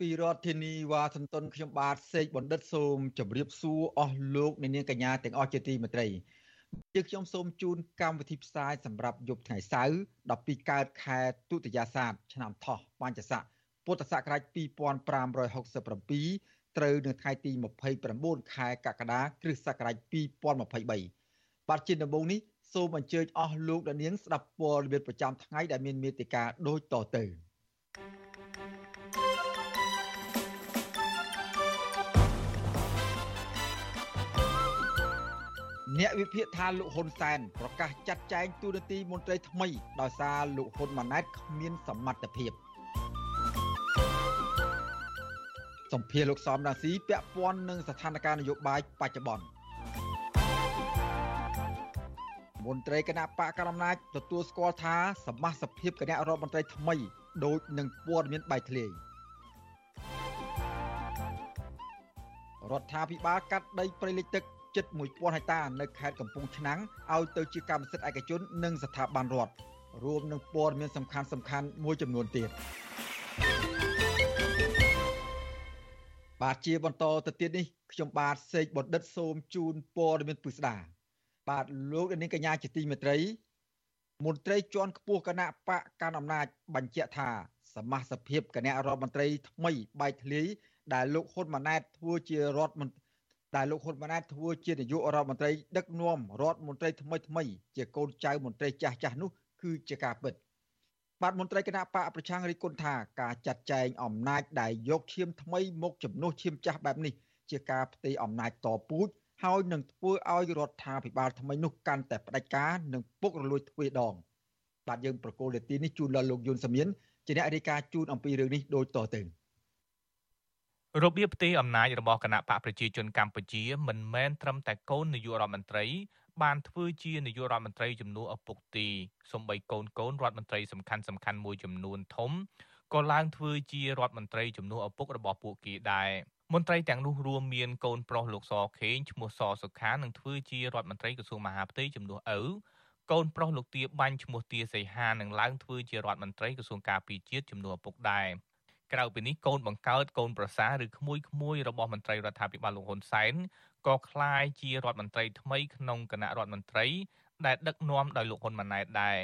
ពីរដ្ឋធានីវ៉ាស៊ីនតោនខ្ញុំបាទសេកបណ្ឌិតសូមជម្រាបសួរអស់លោកអ្នកនាងកញ្ញាទាំងអស់ជាទីមេត្រីជាខ្ញុំសូមជូនកម្មវិធីផ្សាយសម្រាប់យប់ថ្ងៃសៅរ៍12កើតខែទុតិយាសាទឆ្នាំថោះបញ្ញស័កពុទ្ធសករាជ2567ត្រូវនៅថ្ងៃទី29ខែកក្កដាគ្រិស្តសករាជ2023បាទជាដំបូងនេះសូមអញ្ជើញអស់លោកអ្នកនាងស្ដាប់ព័ត៌មានប្រចាំថ្ងៃដែលមានមេតិការដូចតទៅ។ អ្នកវិភាគថាលោកហ៊ុនសែនប្រកាសចាត់ចែងទូនាទីមន្ត្រីថ្មីដោយសារលោកហ៊ុនម៉ាណែតគ្មានសមត្ថភាពសម្ភារលោកសំរាស៊ីពាក់ព័ន្ធនឹងស្ថានភាពនយោបាយបច្ចុប្បន្នមន្ត្រីគណៈបកកណ្ដាលអំណាចទទួលស្គាល់ថាសមាជិកភាពគណៈរដ្ឋមន្ត្រីថ្មីដូចនឹងព័ត៌មានបែកធ្លាយរដ្ឋាភិបាលកាត់ដីព្រៃលិចទឹក ជិត1000ហិកតានៅខេត្តកំពង់ឆ្នាំងឲ្យទៅជាកម្មសិទ្ធិឯកជន និងស្ថាប័នរដ្ឋរួមនឹងព័ត៌មានសំខាន់សំខាន់មួយចំនួនទៀតបាទជាបន្តទៅទៀតនេះខ្ញុំបាទសេកបណ្ឌិតសូមជូនព័ត៌មានពិស្ដាបាទលោកនាងកញ្ញាជាទីមេត្រីមន្ត្រីជាន់ខ្ពស់គណៈបកកាន់អំណាចបញ្ជាក់ថាសមាជិកភាពគណៈរដ្ឋមន្ត្រីថ្មីបែកធ្លាយដែលលោកហ៊ុនម៉ាណែតធ្វើជារដ្ឋមន្ត្រី ដែលលោកហ៊ុនម៉ាណែតធ្វើជានាយករដ្ឋមន្ត្រីដឹកនាំរដ្ឋមន្ត្រីថ្មីថ្មីជាកូនចៅមន្ត្រីចាស់ចាស់នោះគឺជាការពិតបាទមន្ត្រីគណៈបកប្រឆាំងរិះគន់ថាការចាត់ចែងអំណាចដែលយកឈាមថ្មីមកជំនួសឈាមចាស់បែបនេះជាការផ្ទេរអំណាចតពូជហើយនឹងធ្វើឲ្យរដ្ឋាភិបាលថ្មីនោះកាន់តែផ្ដាច់ការនិងពុករលួយទ្វេដង បាទយើងប្រកូលនាទីនេះជូនដល់លោកយុនសមៀនជាអ្នករាយការណ៍ជូនអំពីរឿងនេះដូចតទៅ របៀបផ្ទេរអំណាចរបស់គណៈបកប្រជាជនកម្ពុជាមិនមែនត្រឹមតែកូននាយករដ្ឋមន្ត្រី បានធ្វើជានាយករដ្ឋមន្ត្រីជំនួសឪពុកទីសំបីកូនកូនរដ្ឋមន្ត្រីសំខាន់សំខាន់មួយចំនួនធំក៏ឡើងធ្វើជារដ្ឋមន្ត្រីជំនួសឪពុករបស់ពួកគេដែរមន្ត្រីទាំងនោះរួមមានកូនប្រុសលោកសខេងឈ្មោះសសុខានឹងធ្វើជារដ្ឋមន្ត្រីក្រសួងមហាផ្ទៃជំនួសឪកូនប្រុសលោកទាបាញ់ឈ្មោះទាសីហានឹងឡើងធ្វើជារដ្ឋមន្ត្រីក្រសួងការពារជាតិជំនួសឪពុកដែរ ក្រៅពីនេះកូនបង្កើតកូនប្រសាឬក្មួយក្មួយរបស់មន្ត្រីរដ្ឋាភិបាលលោកហ៊ុនសែនក៏ក្លាយជារដ្ឋមន្ត្រីថ្មីក្នុងគណៈរដ្ឋមន្ត្រីដែលដឹកនាំដោយលោកហ៊ុនម៉ាណែតដែរ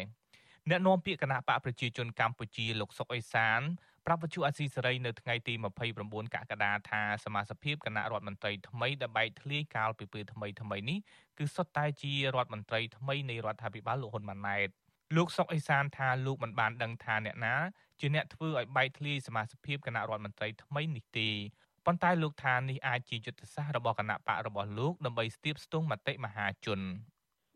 អ្នកនាំពាក្យគណៈបកប្រជាជនកម្ពុជាលោកសុកអេសានប្រាប់វិទ្យុអាស៊ីសេរីនៅថ្ងៃទី29កក្កដាថាសមាជិកគណៈរដ្ឋមន្ត្រីថ្មីដែលបែកធ្លាយកាលពីពេលថ្មីថ្មីនេះគឺសុទ្ធតែជារដ្ឋមន្ត្រីថ្មីនៃរដ្ឋាភិបាលលោកហ៊ុនម៉ាណែត។ លោកសុកអេសានថាលោកមិនបានដឹងថាអ្នកណាជាអ្នកធ្វើឲ្យបែកធ្លាយសមាជិកភាពគណៈរដ្ឋមន្ត្រីថ្មីនេះទេប៉ុន្តែលោកថានេះអាចជាយុទ្ធសាស្ត្ររបស់គណៈបករបស់លោកដើម្បីស្ទាបស្ទង់មតិមហាជន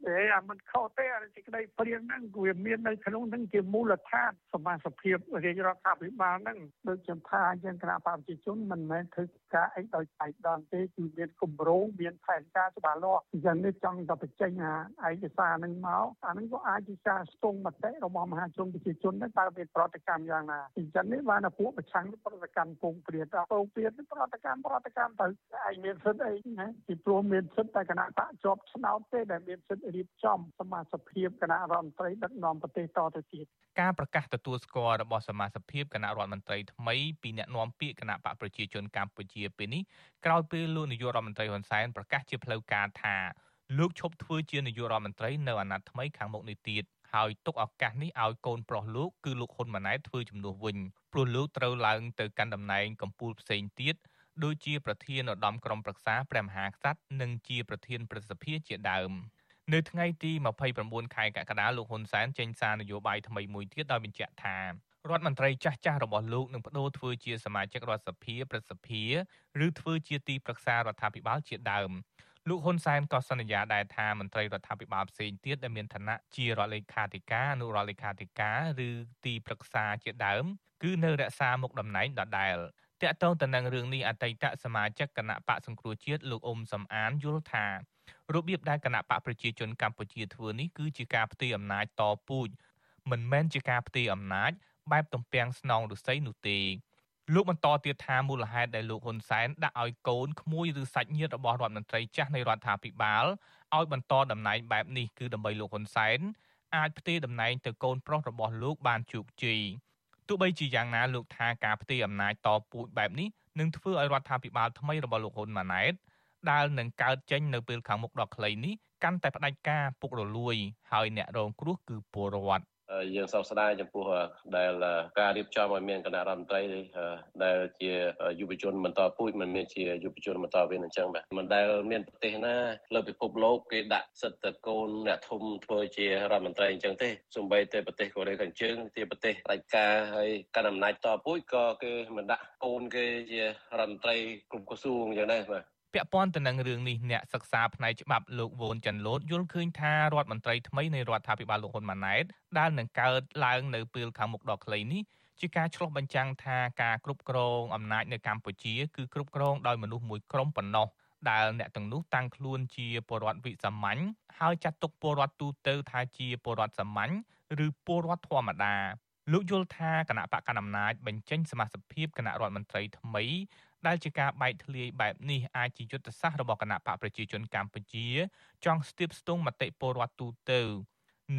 អេអាមិនខុសទេអាសេចក្តីព្រៀងហ្នឹងវាមាននៅក្នុងហ្នឹងជាមូលដ្ឋានសមាជិកភាពរាជរដ្ឋាភិបាលហ្នឹងដូចខ្ញុំថាយើងគណៈបព្វជិជនមិនមែនធ្វើ ការអីដោយបែកដងទេគឺមានគម្រោងមានផែនការច្បាស់លាស់អញ្ចឹងនេះចង់ទៅបញ្ចេញអាឯកសារហ្នឹងមកអាហ្នឹងក៏អាចជាការស្ទង់មតិរបស់មហាជនប្រជាជនដែរតើមានប្រតិកម្មយ៉ាងណាអញ្ចឹងនេះបានពួកប្រឆាំងប្រតិកម្មពងព្រាតពងព្រាតប្រតិកម្មប្រតិកម្មទៅឯងមានសិទ្ធិអីណាពីព្រោះមានសិទ្ធិតែគណៈបកជាប់ឆ្នោតទេដែលមានសិទ្ធិរៀបចំសមាជិកភាពគណៈរដ្ឋមន្ត្រីដឹកនាំប្រទេសតទៅទៀតការប្រកាសទទួលស្គាល់របស់សមាជិកភាពគណៈរដ្ឋមន្ត្រីថ្មីពីអ្នកនាំពាក្យគណៈបកប្រជាជនកម្ពុជាពេលនេះក្រោយពេលលោកនាយករដ្ឋមន្ត្រីហ៊ុនសែនប្រកាសជាផ្លូវការថាលោកឈប់ធ្វើជានាយករដ្ឋមន្ត្រីនៅអាណត្តិថ្មីខាងមុខនេះទៀតហើយទុកឱកាសនេះឲ្យកូនប្រុសលោកគឺលោកហ៊ុនម៉ាណែតធ្វើជំនួសវិញព្រោះលោកត្រូវឡើងទៅកាន់តំណែងកម្ពុជាផ្សេងទៀតដូចជាប្រធានឧត្តមក្រុមប្រឹក្សាព្រះមហាក្សត្រនិងជាប្រធានព្រឹទ្ធសភាជាដើមនៅថ្ងៃទី29ខែកក្កដាលោកហ៊ុនសែនចេញសារនយោបាយថ្មីមួយទៀតដោយបញ្ជាក់ថា រដ្ឋមន្ត្រីចាស់ចាស់របស់លោកនឹងបដូរធ្វើជាសមាជិករដ្ឋសភាព្រឹទ្ធសភាឬធ្វើជាទីប្រឹក្សារដ្ឋាភិបាលជាដើមលោកហ៊ុនសែនក៏សន្យាដែរថាមន្ត្រីរដ្ឋាភិបាលផ្សេងទៀតដែលមានឋានៈជារដ្ឋលេខាធិការអនុរដ្ឋលេខាធិការឬទីប្រឹក្សាជាដើម គឺនៅរក្សាមុខតំណែងដដែលតាក់ទងទៅនឹងរឿងនេះអតីតសមាជិកគណៈបកសង្គ្រោះជាតិលោកអ៊ុំសំអានយល់ថារបៀបដែលគណៈបកប្រជាជនកម្ពុជាធ្វើនេះគឺជាការផ្ទេរអំណាចតពូជមិនមែនជាការផ្ទេរអំណាច បែបទំពាំងស្នងឫស្សីនោះទេលោកបន្តទៀតថាមូលហេតុដែលលោកហ៊ុនសែនដាក់ឲ្យកូនក្មួយឬសាច់ញាតិរបស់រដ្ឋមន្ត្រីចាស់នៃរដ្ឋាភិបាលឲ្យបន្តតំណែងបែបនេះគឺដើម្បីលោកហ៊ុនសែនអាចផ្ទេរតំណែងទៅកូនប្រុសរបស់លោកបានជោគជ័យទោះបីជាយ៉ាងណាលោកថាការផ្ទេរអំណាចតពូជបែបនេះនឹងធ្វើឲ្យរដ្ឋាភិបាលថ្មីរបស់លោកហ៊ុនម៉ាណែតដែលនឹងកើតចេញនៅពេលខាងមុខដ៏ខ្លីនេះកាន់តែផ្ដាច់ការពុករលួយ ហើយអ្នករងគ្រោះគឺពលរដ្ឋ យើងសោកស្ដាយចំពោះដែលការរៀបចំឲ្យមានគណៈរដ្ឋមន្ត្រីដែលជាយុវជនបន្តពូជមិនមានជាយុវជនបន្តវេនអញ្ចឹងបាទមិនដែលមានប្រទេសណាលើពិភពលោកគេដាក់សិទ្ធិតកូនអ្នកធំធ្វើជារដ្ឋមន្ត្រីអញ្ចឹងទេសូម្បីតែប្រទេសកូរ៉េខាងជើងជាប្រទេសផ្ដាច់ការហើយកាន់អំណាចតពូជក៏គេមិនដាក់កូនគេជារដ្ឋមន្ត្រីគ្រប់ក្រសួងអញ្ចឹងដែរបាទ ពាក់ព័ន្ធទៅនឹងរឿងនេះអ្នកសិក្សាផ្នែកច្បាប់លោកវ៉ុនចាន់លូតយល់ឃើញថារដ្ឋមន្ត្រីថ្មីនៃរដ្ឋាភិបាលលោកហ៊ុនម៉ាណែតដែលនឹងកើតឡើងនៅពេលខាងមុខដ៏ខ្លីនេះជាការឆ្លុះបញ្ចាំងថាការគ្រប់គ្រងអំណាចនៅកម្ពុជាគឺគ្រប់គ្រងដោយមនុស្សមួយក្រុមប៉ុណ្ណោះដែលអ្នកទាំងនោះតាំងខ្លួនជាពលរដ្ឋវិសាមញ្ញហើយចាត់ទុកពលរដ្ឋទូទៅថាជាពលរដ្ឋសាមញ្ញឬពលរដ្ឋធម្មតាលោកយល់ថាគណៈបកកណ្ដាលអំណាចបញ្ចេញសមាជិកភាពគណៈរដ្ឋមន្ត្រីថ្មី ដែលជាការបែកធ្លាយបែបនេះអាចជាយុទ្ធសាស្ត្ររបស់គណៈបកប្រជាជនកម្ពុជា ចង់ស្ទាបស្ទង់មតិពលរដ្ឋទូទៅ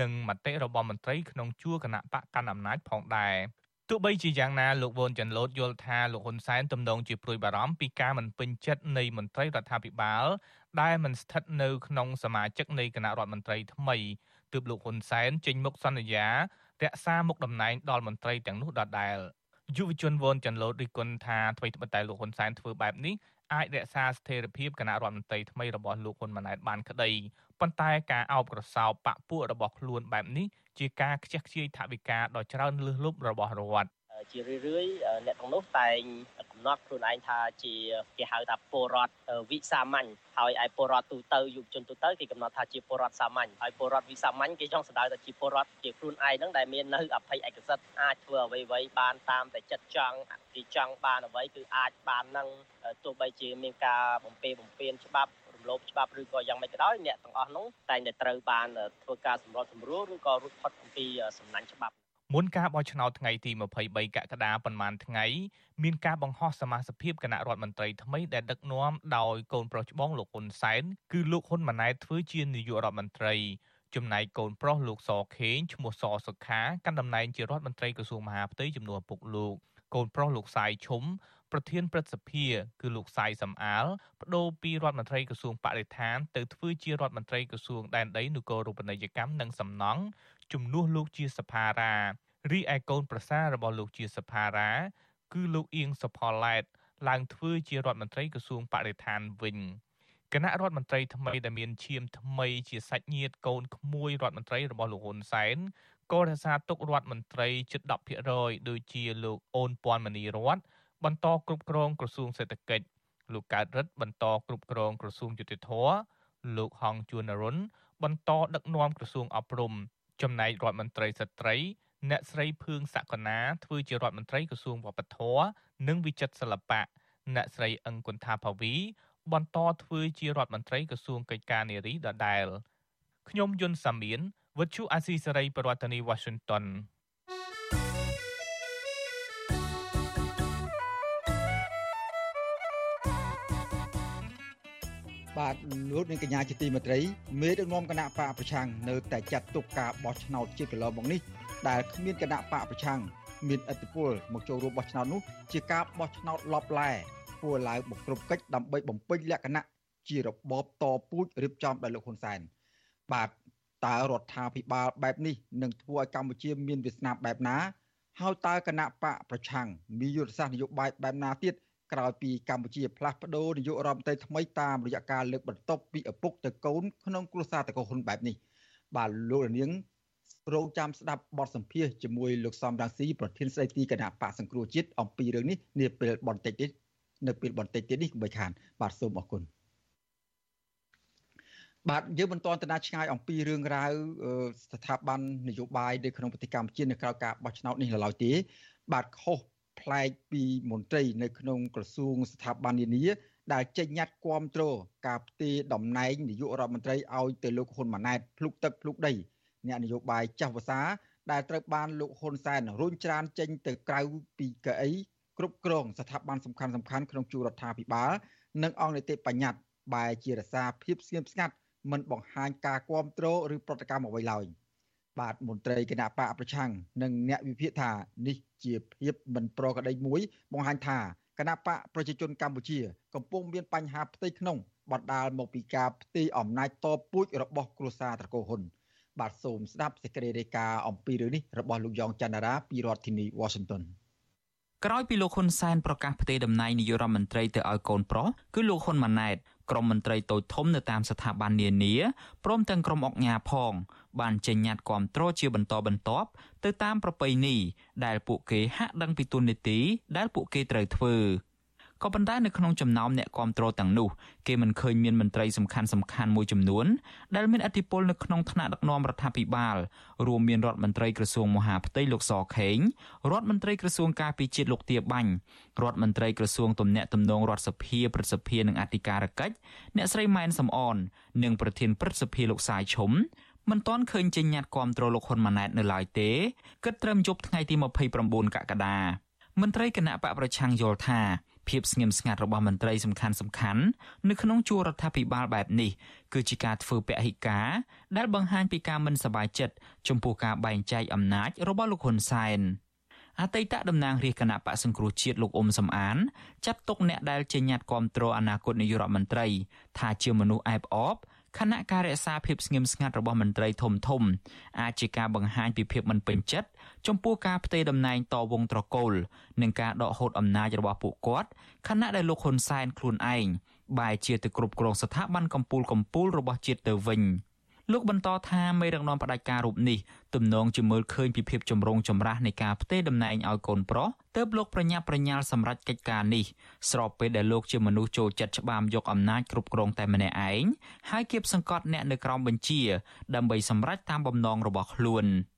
និងមតិរបស់មន្ត្រីក្នុងជួរគណៈបកកាន់អំណាចផងដែរទោះបីជាយ៉ាងណាលោកវ៉ុនចាន់ឡូតយល់ថាលោកហ៊ុនសែនទំនងជាព្រួយបារម្ភពីការមិនពេញចិត្តនៃមន្ត្រីរដ្ឋាភិបាល ដែលមិនស្ថិតនៅក្នុងសមាជិកនៃគណៈរដ្ឋមន្ត្រីថ្មីទើបលោកហ៊ុនសែនចេញមុខសន្យារក្សាមុខតំណែងដល់មន្ត្រីទាំងនោះដដែល។ យុវជនវនចាន់ឡូតរិះគន់ថាអ្វីត្បិតតែលោកហ៊ុនសែនធ្វើបែបនេះអាចរក្សាស្ថិរភាពគណៈរដ្ឋមន្ត្រីថ្មីរបស់លោកហ៊ុនម៉ាណែតបានក្តីប៉ុន្តែការអោបក្រសោបបពពួករបស់ខ្លួនបែបនេះជាការខ្ជះខ្ជាយថវិកាដ៏ច្រើនលើសលប់របស់រដ្ឋ ជារឿយៗអ្នកទាំងនោះតែងកំណត់ខ្លួនឯងថាជាគេហៅថាពលរដ្ឋវិសាមញ្ញហើយឯពលរដ្ឋទូទៅយុវជនទូទៅគេកំណត់ថាជាពលរដ្ឋសាមញ្ញហើយពលរដ្ឋវិសាមញ្ញគេចង់សម្ដៅថាជាពលរដ្ឋជាខ្លួនឯងហ្នឹងដែលមាននៅអភ័យឯកសិទ្ធិអាចធ្វើអ្វីៗបានតាមតែចិត្តចង់គេចង់បានអ្វីគឺអាចបាននឹងទោះបីជាមានការបំពេបំពេញច្បាប់រំលោភច្បាប់ឬក៏យ៉ាងម៉េចក៏ដោយអ្នកទាំងអស់នោះតែងតែត្រូវបានធ្វើការសម្របសម្រួលឬក៏រួចផុតអំពីសំណាញ់ច្បាប់ មុនការបោះឆ្នោតថ្ងៃទី23កក្កដាប៉ុន្មានថ្ងៃមានការបង្ហោះសមាជិកភាពគណៈរដ្ឋមន្ត្រីថ្មីដែលដឹកនាំដោយកូនប្រុសច្បងលោកហ៊ុនសែនគឺលោកហ៊ុនម៉ាណែតធ្វើជានាយករដ្ឋមន្ត្រីចំណែកកូនប្រុសលោកសខេងឈ្មោះសសុខាកាន់តំណែងជារដ្ឋមន្ត្រីក្រសួងមហាផ្ទៃជំនួសឪពុកលោកកូនប្រុសលោកសាយឈុំប្រធានព្រឹទ្ធសភាគឺលោកសាយសំអាលបដូរពីរដ្ឋមន្ត្រីក្រសួងបរិស្ថានទៅធ្វើជារដ្ឋមន្ត្រីក្រសួងដែនដីនគររូបនីយកម្មនិងសំណង់ ជំនួសលោកជាសភារារីឯកូនប្រសាររបស់លោកជាសភារា គឺលោកអៀងសុផលឡែតឡើងធ្វើជារដ្ឋមន្ត្រីក្រសួងបរិស្ថានវិញគណៈរដ្ឋមន្ត្រីថ្មីដែលមានឈាមថ្មីជាសាច់ញាតិកូនក្មួយរដ្ឋមន្ត្រីរបស់លោកហ៊ុនសែនក៏រក្សាទុករដ្ឋមន្ត្រីជិត10%ដូចជាលោកអូនពាន់មនីរតបន្តគ្រប់គ្រងក្រសួងសេដ្ឋកិច្ចលោកកើតរិទ្ធបន្តគ្រប់គ្រងក្រសួងយុតិធធលោកហងជួននរុនបន្តដឹកនាំក្រសួងអប់រំ ចំណែករដ្ឋមន្ត្រីស្ត្រីអ្នកស្រីភឿងសក្កណាធ្វើជារដ្ឋមន្ត្រីក្រសួងវប្បធម៌និងវិចិត្រសិល្បៈអ្នកស្រីអឹងគុនថាភាវី បន្តធ្វើជារដ្ឋមន្ត្រីក្រសួងកិច្ចការនារីដដែលខ្ញុំយុនសាមៀនវិទ្យុអាស៊ីសេរីប្រធានាធិបតី Washington បាទលោកនាងកញ្ញាជាទីមេត្រីមេដឹកនាំគណៈបកប្រឆាំងនៅតែចាត់ទុកការបោះឆ្នោតជាកន្លងមកនេះដែលគ្មានគណៈបកប្រឆាំងមានឥទ្ធិពលមកចូលរួមបោះឆ្នោតនោះជាការបោះឆ្នោតឡប់ឡែធ្វើឡើងបុកគ្រប់កិច្ចដើម្បីបំពេញលក្ខណៈជារបបតពូជរៀបចំដោយលោកហ៊ុនសែនបាទតើរដ្ឋាភិបាលបែបនេះនឹងធ្វើឲ្យកម្ពុជាមានវាសនាបែបណា ហើយតើគណៈបកប្រឆាំងមានយុទ្ធសាស្ត្រនយោបាយបែបណាទៀត ក្រោយពីកម្ពុជាផ្លាស់ប្ដូរនាយករដ្ឋមន្ត្រីថ្មីតាមរយៈការលើកបន្ទប់ពីឪពុកទៅកូនក្នុងគ្រួសារតកូលហ៊ុនបែបនេះបាទលោករនាងរងចាំស្ដាប់បទសម្ភាសជាមួយលោកសំរងស៊ីប្រធានស្ដីទីគណៈបកសង្គ្រោះជាតិអំពីរឿងនេះនាពេលបន្តិចទៀតនៅពេលបន្តិចទៀតនេះកុំបីខាន បាទសូមអរគុណបាទយើងបន្តទៅណាឆ្ងាយអំពីរឿងរ៉ាវស្ថាប័ននយោបាយនៅក្នុងប្រទេសកម្ពុជានៅក្រៅការបោះឆ្នោតនេះឡើយទេ បាទខុស ប្លែកពីមន្ត្រីនៅក្នុងក្រសួងស្ថាប័ននានាដែលចេញញត្តិគាំទ្រការផ្ទេរតំណែងនាយករដ្ឋមន្ត្រីឲ្យទៅលោកហ៊ុនម៉ាណែតភ្លុកទឹកភ្លុកដីអ្នកនយោបាយចាស់វសាដែលត្រូវបានលោកហ៊ុនសែនរុញច្រានចេញទៅក្រៅពីកៅអីគ្រប់គ្រងស្ថាប័នសំខាន់សំខាន់ក្នុងជួររដ្ឋាភិបាលនិងអង្គនីតិបញ្ញត្តិបែជារសាភាពស្ងៀមស្ងាត់មិនបង្ហាញការគ្រប់គ្រងឬប្រតិកម្មអ្វីឡើយបាទមន្ត្រីគណៈបកប្រឆាំងនិងអ្នកវិភាគថានេះ ជាភាពមិនប្រក្រតីមួយបង្ហាញថាគណៈបកប្រជាជនកម្ពុជា កំពុងមានបញ្ហាផ្ទៃក្នុងបណ្ដាលមកពីការផ្ទេរអំណាចតពូជរបស់គ្រួសារត្រកូលហ៊ុនបាទសូមស្ដាប់សេចក្តីរាយការណ៍អំពីរឿងនេះរបស់លោកយ៉ងច័ន្ទរាពីរដ្ឋធានី Washington ក្រោយពីលោកហ៊ុនសែនប្រកាសផ្ទេរតំណែងនាយករដ្ឋមន្ត្រីទៅឲ្យកូនប្រុសគឺលោកហ៊ុនម៉ាណែតក្រុមមន្ត្រីតូចធំនៅតាមស្ថាប័ននានាព្រមទាំងក្រុមអុកញ៉ាផង បានចេញញត្តិគាំទ្រជាបន្តបន្ទាប់ទៅតាមប្រពៃណីដែលពួកគេហាក់ដឹងពីទូនីតិដែលពួកគេត្រូវធ្វើ។ ក៏ប៉ុន្តែនៅក្នុងចំណោមអ្នកគ្រប់គ្រងទាំងនោះគេមិនឃើញមានមន្ត្រីសំខាន់សំខាន់មួយចំនួនដែលមានអធិបុលនៅក្នុងថ្នាក់ដឹកនាំរដ្ឋាភិបាលរួមមានរដ្ឋមន្ត្រីក្រសួងមហាផ្ទៃលោកសខេងរដ្ឋមន្ត្រីក្រសួងការពារជាតិលោកទាបាញ់រដ្ឋមន្ត្រីក្រសួងទំនាក់ទំនងរដ្ឋសភាព្រឹទ្ធសភានិងអធិការកិច្ចអ្នកស្រីម៉ែនសំអននិងប្រធានព្រឹទ្ធសភាលោកសាយឈុំមិនទាន់ឃើញចេញញត្តិគាំទ្រលោកហ៊ុនម៉ាណែតនៅឡើយទេគិតត្រឹមយប់ថ្ងៃទី29កក្កដាមន្ត្រីគណៈបកប្រឆាំងយល់ថា ភាពស្ងៀមស្ងាត់របស់មន្ត្រីសំខាន់សំខាន់នៅក្នុងជួររដ្ឋាភិបាលបែបនេះគឺជាការធ្វើពហិការដែលបង្ហាញពីការមិនសប្បាយចិត្តចំពោះការបែងចែកអំណាចរបស់លោកហ៊ុនសែនអតីតតំណាងរាជគណៈបកសង្គ្រោះជាតិលោកអ៊ុំសំអានចាត់ទុកអ្នកដែលជាញាតគាំទ្រអនាគតនាយករដ្ឋមន្ត្រីថាជាមនុស្សអែបអប ខណៈការរក្សាភាពស្ងៀមស្ងាត់របស់មន្ត្រីធំធំអាចជាការបង្ហាញពីភាពមិនពេញចិត្តចំពោះការផ្ទេរតំណែងតវងត្រកូលនិងការដកហូតអំណាចរបស់ពួកគាត់ខណៈដែលលោកហ៊ុនសែនខ្លួនឯងបែរជាទៅគ្រប់គ្រងស្ថាប័នកម្ពុជាកម្ពុជារបស់ជាតិទៅវិញ។ លោកបន្តថាមេដឹកនាំផ្ដាច់ការរូបនេះទំនងជាមើលឃើញពីភាពចម្រូងចម្រាសនៃការផ្ទេរតំណែងឲ្យកូនប្រុសទើបលោកប្រញាប់ប្រញាល់សម្រេចកិច្ចការនេះស្របពេលដែលលោកជាមនុស្សចូលចិត្តច្បាមយកអំណាចគ្រប់គ្រងតែម្នាក់ឯងហើយគៀបសង្កត់អ្នកនៅក្រោមបញ្ជា ដើម្បីសម្រេចតាមបំណងរបស់ខ្លួន។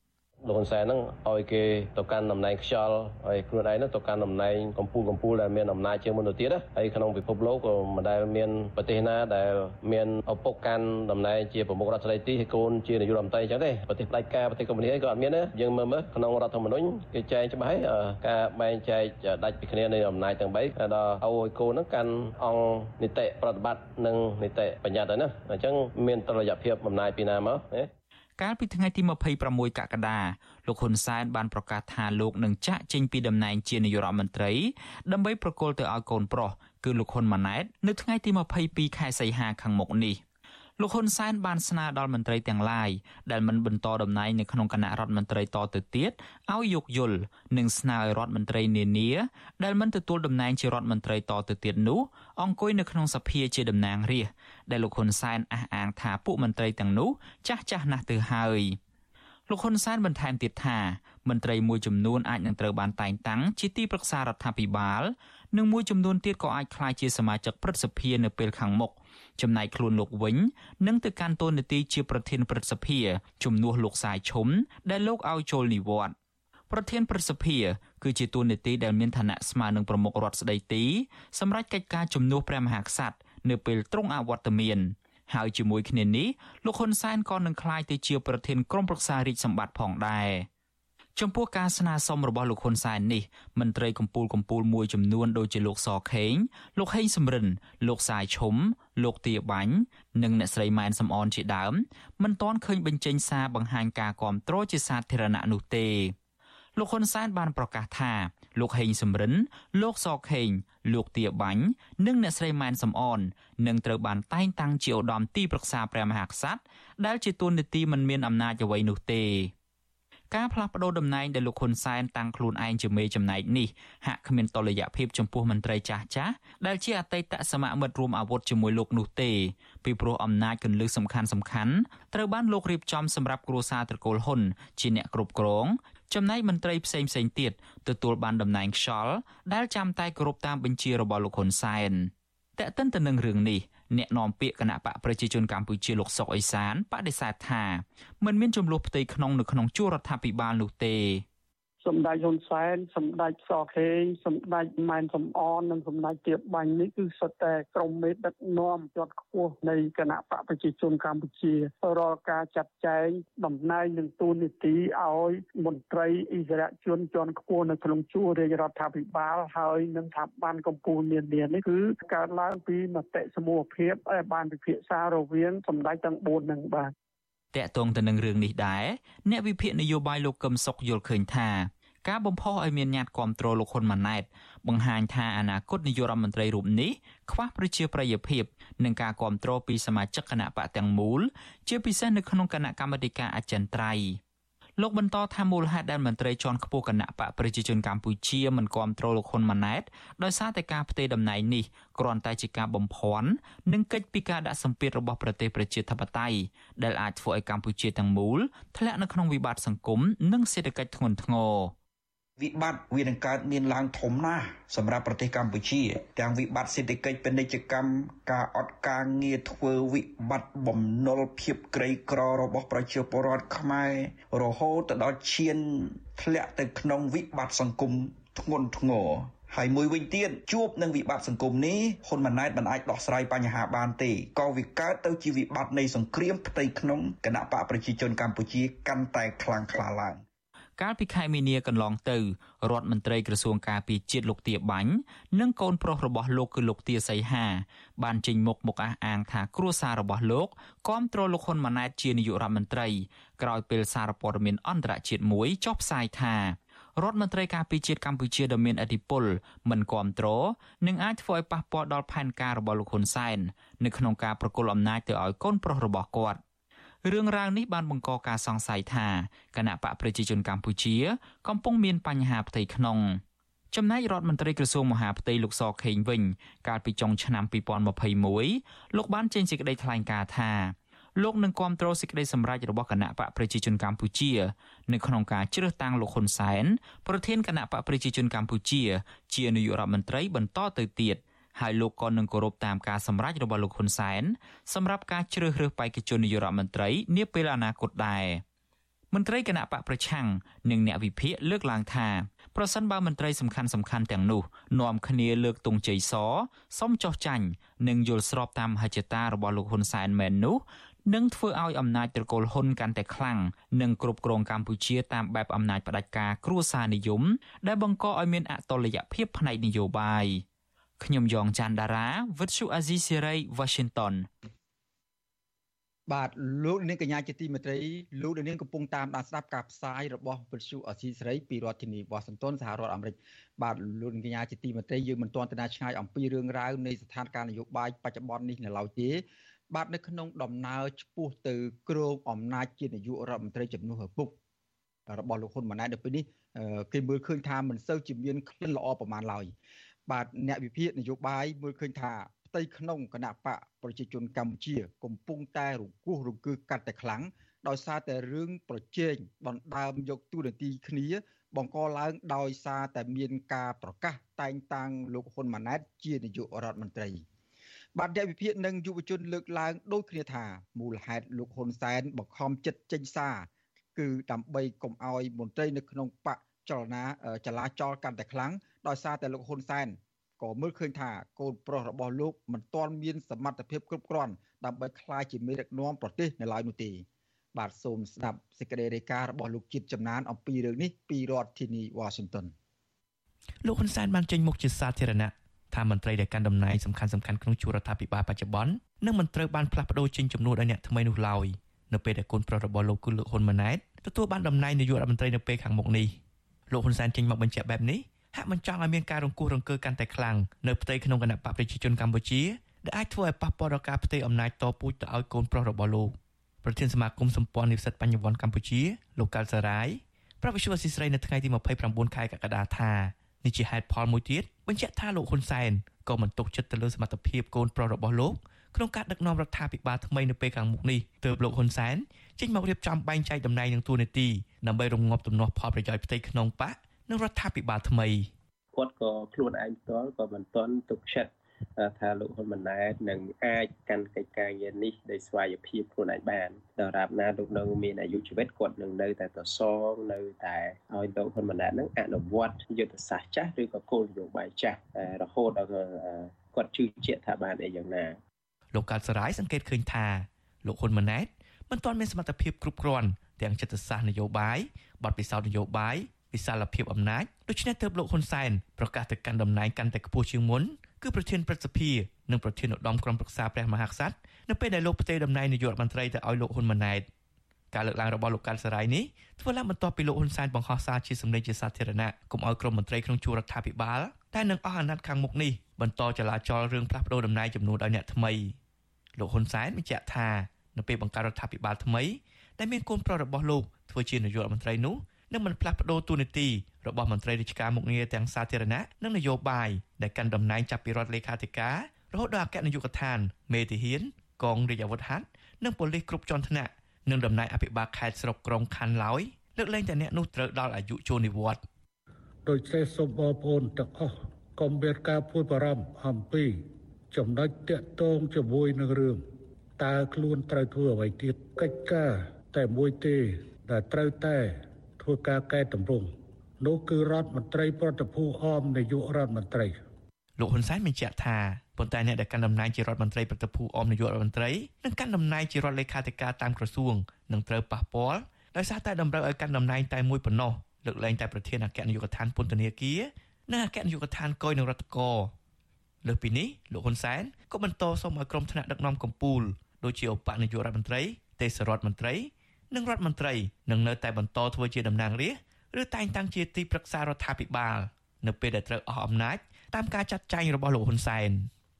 លោកហ៊ុនសែនហ្នឹងឲ្យគេទៅកាន់តំណែងខ្យល់ហើយខ្លួនឯងហ្នឹងទៅកាន់តំណែងកម្ពុជាកម្ពុជាដែលមានអំណាចជាងមុនទៅទៀតណាហើយក្នុងពិភពលោកក៏មិនដែលមានប្រទេសណាដែលមានឪពុកកាន់តំណែងជាប្រមុខរដ្ឋស្ដីទីហើយកូនជានាយករដ្ឋមន្ត្រីអញ្ចឹងទេប្រទេសផ្ដាច់ការប្រទេសកុម្មុយនីក៏អត់មានដែរយើងមើលមើលក្នុងរដ្ឋធម្មនុញ្ញគេចែងច្បាស់ហើយការបែងចែកដាច់ពីគ្នានៃអំណាចទាំង3ដល់ឲ្យកូនហ្នឹងកាន់អង្គនីតិប្រតិបត្តិនិងនីតិបញ្ញត្តិហើយណាអញ្ចឹងមានតុល្យភាពអំណាចពីណាមកណា កាលពីថ្ងៃទី26កក្កដាលោកហ៊ុនសែនបានប្រកាសថាលោកនឹងចាក់ចេញពីតំណែងជានាយករដ្ឋមន្ត្រីដើម្បីប្រគល់ទៅឲ្យកូនប្រុសគឺលោកហ៊ុនម៉ាណែតនៅថ្ងៃទី22ខែសីហាខាងមុខនេះ។ លោកហ៊ុនសែនបានស្នើដល់មន្ត្រីទាំងឡាយដែលមិនបន្តតំណែងនៅក្នុងគណៈរដ្ឋមន្ត្រីតទៅទៀតឲ្យយោគយល់និងស្នើឲ្យរដ្ឋមន្ត្រីនានាដែលមិនទទួលតំណែងជារដ្ឋមន្ត្រីតទៅទៀតនោះអង្គុយនៅក្នុងសភាជាតំណាងរាស្ត្រដែលលោកហ៊ុនសែនអះអាងថាពួកមន្ត្រីទាំងនោះចាស់ចាស់ណាស់ទៅហើយលោកហ៊ុនសែនបន្ថែមទៀតថាមន្ត្រីមួយចំនួនអាចនឹងត្រូវបានតែងតាំងជាទីប្រឹក្សារដ្ឋាភិបាលនិងមួយចំនួនទៀតក៏អាចក្លាយជាសមាជិកព្រឹទ្ធសភានៅពេលខាងមុខ ចំណែកខ្លួនលោកវិញនឹងទៅកាន់តួនាទីជាប្រធានព្រឹទ្ធសភាជំនួសលោកសាយឈុំដែលលោកឲ្យចូលនិវត្តន៍ប្រធានព្រឹទ្ធសភាគឺជាតួនាទីដែលមានឋានៈស្មើនឹងប្រមុខរដ្ឋស្ដីទីសម្រាប់កិច្ចការជំនួសព្រះមហាក្សត្រនៅពេលទ្រង់អវត្តមានហើយជាមួយគ្នានេះលោកហ៊ុនសែនក៏នឹងក្លាយទៅជាប្រធានក្រុមប្រឹក្សារាជសម្បត្តិផងដែរ។ ចំពោះការស្នើសុំរបស់លោកហ៊ុនសែននេះមន្ត្រីកម្ពុជាកម្ពុជាមួយចំនួនដូចជាលោកសខេងលោកហេងសំរិន លោកសាយឈុំលោកទាបាញ់និងអ្នកស្រីម៉ែនសំអនជាដើមមិនទាន់ឃើញបញ្ចេញសារបង្ហាញការគាំទ្រជាសាធារណៈនោះទេលោកហ៊ុនសែនបានប្រកាសថា លោកហេងសំរិន លោកសខេងលោកទាបាញ់និងអ្នកស្រីម៉ែនសំអននឹងត្រូវបានតែងតាំងជាឧត្តមទីប្រឹក្សាព្រះមហាក្សត្រដែលជាតួនាទីមិនមានអំណាចអ្វីនោះទេ ការផ្លាស់ប្តូរតំណែងដែលលោកហ៊ុនសែនតាំងខ្លួនឯងជាមេចំណែកនេះហាក់គ្មានតុល្យភាពចំពោះមន្ត្រីចាស់ចាស់ដែលជាអតីតសមាមិត្តរួមអាវុធជាមួយលោកនោះទេពីព្រោះអំណាចកន្លឹះសំខាន់សំខាន់ត្រូវបានលោករៀបចំសម្រាប់គ្រួសារត្រកូលហ៊ុនជាអ្នកគ្រប់គ្រងចំណែកមន្ត្រីផ្សេងផ្សេងទៀតទទួលបានតំណែងខ្យល់ដែលចាំតែគោរពតាមបញ្ជារបស់លោកហ៊ុនសែនតែកតិនទៅនឹងរឿងនេះ អ្នកនាំពាក្យគណៈបកប្រជាជនកម្ពុជាលោកសុកអេសានបដិសេធថាមិនមានចំនួនផ្ទៃក្នុងនៅក្នុងជួររដ្ឋាភិបាលនោះទេ សម្ដេចហ៊ុនសែនសម្ដេចសខេងសម្ដេចម៉ែនសំអននិងសម្ដេចទៀបបាញ់នេះគឺសុទ្ធតែក្រុមមេដឹកនាំជាន់ខ្ពស់នៃគណៈបកប្រជាជនកម្ពុជារាល់ការចាត់ចែងតំណែងនិងទូនីតិឲ្យមន្ត្រីអិសរាជជនជាន់ខ្ពស់នៅក្នុងជួររាជរដ្ឋាភិបាលហើយនិងស្ថាប័នកម្ពុជានានានេះគឺកើតឡើងពីមតិសមូហភាពដែលបានពិភាក្សារវាងសម្ដេចទាំង4នឹងបាទ តកតងទៅនឹងរឿងនេះដែរអ្នកវិភាគនយោបាយលោកកឹមសុខយល់ឃើញថាការបំផុសឲ្យមានញត្តិគ្រប់គ្រងលោកហ៊ុនម៉ាណែតបង្ហាញថាអនាគតនាយករដ្ឋមន្ត្រីរូបនេះខ្វះប្រជាប្រិយភាពនិងការគ្រប់គ្រងពីសមាជិកគណៈបកទាំងមូលជាពិសេសនៅក្នុងគណៈកម្មាធិការអចិន្ត្រៃយ៍ លោកបន្តថាមូលហេតុដែលមន្ត្រីជាន់ខ្ពស់គណៈបកប្រជាជនកម្ពុជាមិនគាំទ្រលោកហ៊ុនម៉ាណែតដោយសារតែការផ្ទេរតំណែងនេះគ្រាន់តែជាការបំភាន់និងកិច្ចពីការដាក់សម្ពាធរបស់ប្រទេសប្រជាធិបតេយ្យដែលអាចធ្វើឲ្យកម្ពុជាទាំងមូលធ្លាក់នៅក្នុងវិបត្តិសង្គមនិងសេដ្ឋកិច្ចធ្ងន់ធ្ងរ វិបត្តិវានឹងកើតមានឡើងធំណាស់សម្រាប់ប្រទេសកម្ពុជា ទាំងវិបត្តិសេដ្ឋកិច្ចពាណិជ្ជកម្មការអត់ការងារធ្វើវិបត្តិបំណុលភាពក្រីក្ររបស់ប្រជាពលរដ្ឋខ្មែររហូតទៅដល់ឈានធ្លាក់ទៅក្នុងវិបត្តិសង្គមធ្ងន់ធ្ងរហើយមួយវិញទៀតជួបនឹងវិបត្តិសង្គមនេះហ៊ុនម៉ាណែតមិនអាចដោះស្រាយបញ្ហាបានទេក៏វាកើតទៅជាវិបត្តិនៃសង្គ្រាមផ្ទៃក្នុងគណៈបកប្រជាជនកម្ពុជាកាន់តែខ្លាំងក្លាឡើង កាលពីខែមីនាកន្លងទៅរដ្ឋមន្ត្រីក្រសួងការពារជាតិលោកទាបាញ់និងកូនប្រុសរបស់លោកគឺលោកទាសីហា បានចេញមុខមកអះអាងថាគ្រួសាររបស់លោកគាំទ្រលោកហ៊ុនម៉ាណែតជានាយករដ្ឋមន្ត្រីក្រោយពេលសារព័ត៌មានអន្តរជាតិមួយចុះផ្សាយថារដ្ឋមន្ត្រីការពារជាតិកម្ពុជាដ៏មានឥទ្ធិពលមិនគ្រប់គ្រងនិងអាចធ្វើឲ្យប៉ះពាល់ដល់ផែនការរបស់លោកហ៊ុនសែននៅក្នុងការប្រគល់អំណាចទៅឲ្យកូនប្រុសរបស់គាត់។ រឿងរ៉ាវនេះបានបង្កការសង្ស័យថាគណៈបកប្រជាជនកម្ពុជា កំពុងមានបញ្ហាផ្ទៃក្នុងចំណែករដ្ឋមន្ត្រីក្រសួងមហាផ្ទៃលោកសខេងវិញ កាលពីចុងឆ្នាំ2021លោកបានចេញសេចក្តីថ្លែងការណ៍ថាលោកនឹងគាំទ្រសេចក្តីសម្រេចរបស់គណៈបកប្រជាជនកម្ពុជានៅក្នុងការជ្រើសតាំងលោកហ៊ុនសែនប្រធានគណៈបកប្រជាជនកម្ពុជា ជានាយករដ្ឋមន្ត្រីបន្តទៅទៀត។ ហើយលោកក៏នឹងគោរពតាមការសម្រេចរបស់លោកហ៊ុនសែនសម្រាប់ការជ្រើសរើសបេក្ខជននាយករដ្ឋមន្ត្រីនាពេលអនាគតដែរមន្ត្រីគណៈបកប្រឆាំងនិងអ្នកវិភាគលើកឡើងថាប្រសិនបើមន្ត្រីសំខាន់សំខាន់ទាំងនោះនាំគ្នាលើកទង់ជ័យសសុំចោះចាញ់និងយល់ស្របតាមហិច្ចតារបស់លោកហ៊ុនសែនមែននោះនឹងធ្វើឲ្យអំណាចត្រកូលហ៊ុនកាន់តែខ្លាំងនិងគ្រប់គ្រងកម្ពុជាតាមបែបអំណាចផ្ដាច់ការគ្រួសារនិយមដែលបង្កឲ្យមានអតុល្យភាពផ្នែកនយោបាយ។ ខ្ញុំយ៉ងច័ន្ទដារាវិទ្យុអាស៊ីសេរី Washington បាទលោកនាងកញ្ញាជាទីមេត្រីលោកនាងកំពុងតាមដានស្ដាប់ការផ្សាយរបស់វិទ្យុអាស៊ីសេរីពីរដ្ឋធានីវ៉ាស៊ីនតោនសហរដ្ឋអាមេរិកបាទលោកនាងកញ្ញាជាទីមេត្រីយើងមិនទាន់ទៅណាឆ្ងាយអំពីរឿងរ៉ាវនៃស្ថានភាពនយោបាយបច្ចុប្បន្ននេះនៅឡើយទេបាទនៅក្នុងដំណើរឆ្ពោះទៅគ្រងអំណាចជានាយករដ្ឋមន្ត្រីជំនួសឪពុករបស់លោកហ៊ុនម៉ាណែតនៅពេលនេះគេមើលឃើញថាមិនសូវជាមានក្លិនល្អប្រមាណឡើយ បាទអ្នកវិភាគនយោបាយមើលឃើញថាផ្ទៃក្នុងគណៈបកប្រជាជនកម្ពុជា កំពុងតែរង្គោះរង្គើកាត់តែខ្លាំងដោយសារតែរឿងប្រជែងដណ្ដើមយកទូនាទីគ្នា បង្កឡើងដោយសារតែមានការប្រកាសតែងតាំងលោកហ៊ុនម៉ាណែតជានាយករដ្ឋមន្ត្រីបាទអ្នកវិភាគនិងយុវជនលើកឡើងដូចគ្នាថាមូលហេតុលោកហ៊ុនសែនបង្ខំចិត្តចេញសារគឺដើម្បីកុំឲ្យមន្ត្រីនៅក្នុងបក ចលនាចលាចលកាន់តែខ្លាំងដោយសារតែលោកហ៊ុនសែនក៏មើលឃើញថាកូនប្រុសរបស់លោកមិនទាន់មានសមត្ថភាពគ្រប់គ្រាន់ដើម្បីក្លាយជាមេដឹកនាំប្រទេសនៅឡើយនោះទេបាទសូមស្ដាប់សេចក្តីរាយការណ៍របស់លោកជាតិចំណានអំពីរឿងនេះពីរដ្ឋធានី Washington លោកហ៊ុនសែនបានចេញមុខជាសាធារណៈថាមន្ត្រីដែលកាន់តំណែងសំខាន់សំខាន់ក្នុងជួររដ្ឋាភិបាលបច្ចុប្បន្ននឹងមិនត្រូវបានផ្លាស់ប្ដូរចេញចំនួនឲ្យអ្នកថ្មីនោះឡើយនៅពេលដែលកូនប្រុសរបស់លោកគឺលោកហ៊ុនម៉ាណែតទទួលបានតំណែងនាយករដ្ឋមន្ត្រីនៅពេលខាងមុខនេះ លោកហ៊ុនសែនចេញមកបញ្ជាក់បែបនេះហាក់មិនចង់ឲ្យមានការរង្គោះរង្គើកាន់តែខ្លាំងនៅផ្ទៃក្នុងគណៈបកប្រជាជនកម្ពុជាដែលអាចធ្វើឲ្យប៉ះពាល់ដល់ការផ្ទេរអំណាចតពូជទៅឲ្យកូនប្រុសរបស់លោកប្រធានសមាគមសម្ព័ន្ធនិស្សិតបញ្ញវន្តកម្ពុជាលោកកាល់សារាយប្រាប់វិសុវស៊ីស្រីនៅថ្ងៃទី29ខែកក្កដាថានេះជាហេតុផលមួយទៀតបញ្ជាក់ថាលោកហ៊ុនសែនក៏មិនទុកចិត្តទៅលើសមត្ថភាពកូនប្រុសរបស់លោក ក្នុងការដឹកនាំរដ្ឋាភិបាលថ្មីនៅពេលខាងមុខនេះទើបលោកហ៊ុនសែនចេញមករៀបចំបែងចែកតំណែងនឹងទួលនីតិដើម្បីរងាប់ទំនាស់ផលប្រយោជន៍ផ្ទៃក្នុងបកនិងរដ្ឋាភិបាលថ្មីគាត់ក៏ខ្លួនឯងផ្ទាល់ក៏មិនទាន់ទុកចិត្តថាលោកហ៊ុនម៉ាណែតនឹងអាចកាន់កិច្ចការងារនេះដោយស្វ័យភាពខ្លួនឯងបានដរាបណាលោកនៅមានអាយុជីវិតគាត់នឹងនៅតែតសងនៅតែឲ្យលោកហ៊ុនម៉ាណែតនឹងអនុវត្តយុទ្ធសាស្ត្រចាស់ឬក៏គោលនយោបាយចាស់រហូតដល់គាត់ជឿជាក់ថាបានអីយ៉ាងណា លោកកាត់សរាយសង្កេតឃើញថាលោកហ៊ុនម៉ាណែតមិនទាន់មានសមត្ថភាពគ្រប់គ្រាន់ទាំងចិត្តសាស្ត្រនយោបាយបទពិសោធន៍នយោបាយវិសាលភាពអំណាចដូច្នេះទើបលោកហ៊ុនសែនប្រកាសទៅកាន់តំណែងកាន់តែខ្ពស់ជាងមុនគឺប្រធានព្រឹទ្ធសភានិងប្រធានឧត្តមក្រុមប្រឹក្សាព្រះមហាក្សត្រនៅពេលដែលលោកផ្ទេរតំណែងនាយករដ្ឋមន្ត្រីទៅឲ្យលោកហ៊ុនម៉ាណែតការលើកឡើងរបស់លោកកាន់សរាយនេះធ្វើឡើងបន្ទាប់ពីលោកហ៊ុនសែនបង្ហោះសារជាសម្លេងជាសាធារណៈកុំឲ្យក្រុមមន្ត្រីក្នុងជួររដ្ឋាភិបាលតែនឹងអស់អាណត្តិខាងមុខនេះបន្តចលាចលរឿងផ្លាស់ប្តូរតំណែងចំនួនឲ្យអ្នកថ្មី លោកហ៊ុនសែនបញ្ជាក់ថានៅពេលបង្កើតរដ្ឋាភិបាលថ្មីដែលមានកូនប្រុសរបស់លោកធ្វើជានាយករដ្ឋមន្ត្រីនោះនឹងមិនផ្លាស់ប្តូរតួនាទីរបស់មន្ត្រីរាជការមុខងារទាំងសាធារណៈនិងនយោបាយដែលកាន់តំណែងចាប់ពីរដ្ឋលេខាធិការរហូតដល់អគ្គនាយកដ្ឋាន មេធាហានកងរាជអាវុធហត្ថនិងប៉ូលីសគ្រប់ជាន់ថ្នាក់និងតំណែងអភិបាលខេត្តស្រុកក្រុងខណ្ឌឡើយលើកលែងតែអ្នកនោះត្រូវដល់អាយុចូលនិវត្តន៍ដោយសេះសូមបងប្អូនទាំងអស់កុំមានការព្រួយបារម្ភអំពី ចំណុចតាក់ទងជាមួយនឹងរឿងតើខ្លួនត្រូវធ្វើអ្វីទៀតកិច្ចការតែមួយទេដែលត្រូវតែធ្វើការកែតម្រង់នោះគឺរដ្ឋមន្ត្រីប្រតិភូអមនាយករដ្ឋមន្ត្រីលោកហ៊ុនសែនបញ្ជាក់ថាប៉ុន្តែអ្នកដែលកាន់តំណែងជារដ្ឋមន្ត្រីប្រតិភូអមនាយករដ្ឋមន្ត្រីនិងកាន់តំណែងជារដ្ឋលេខាធិការតាមក្រសួងនឹងត្រូវប៉ះពាល់ដោយសារតែតម្រូវឲ្យកាន់តំណែងតែមួយប៉ុណ្ណោះលើកលែងតែប្រធានអគ្គនាយកដ្ឋានពន្ធនាគារនិងអគ្គនាយកដ្ឋានកយនឹងរដ្ឋកោ លើសពីនេះលោកហ៊ុនសែនក៏បន្តសូមឲ្យក្រុមថ្នាក់ដឹកនាំកម្ពុជាដូចជាឧបនាយករដ្ឋមន្ត្រីទេសរដ្ឋមន្ត្រីនិងរដ្ឋមន្ត្រីនឹងនៅតែបន្តធ្វើជាតំណាងរាស្ត្រឬតែងតាំងជាទីប្រឹក្សារដ្ឋាភិបាលនៅពេលដែលត្រូវអស់អំណាចតាមការចាត់ចែងរបស់លោកហ៊ុនសែន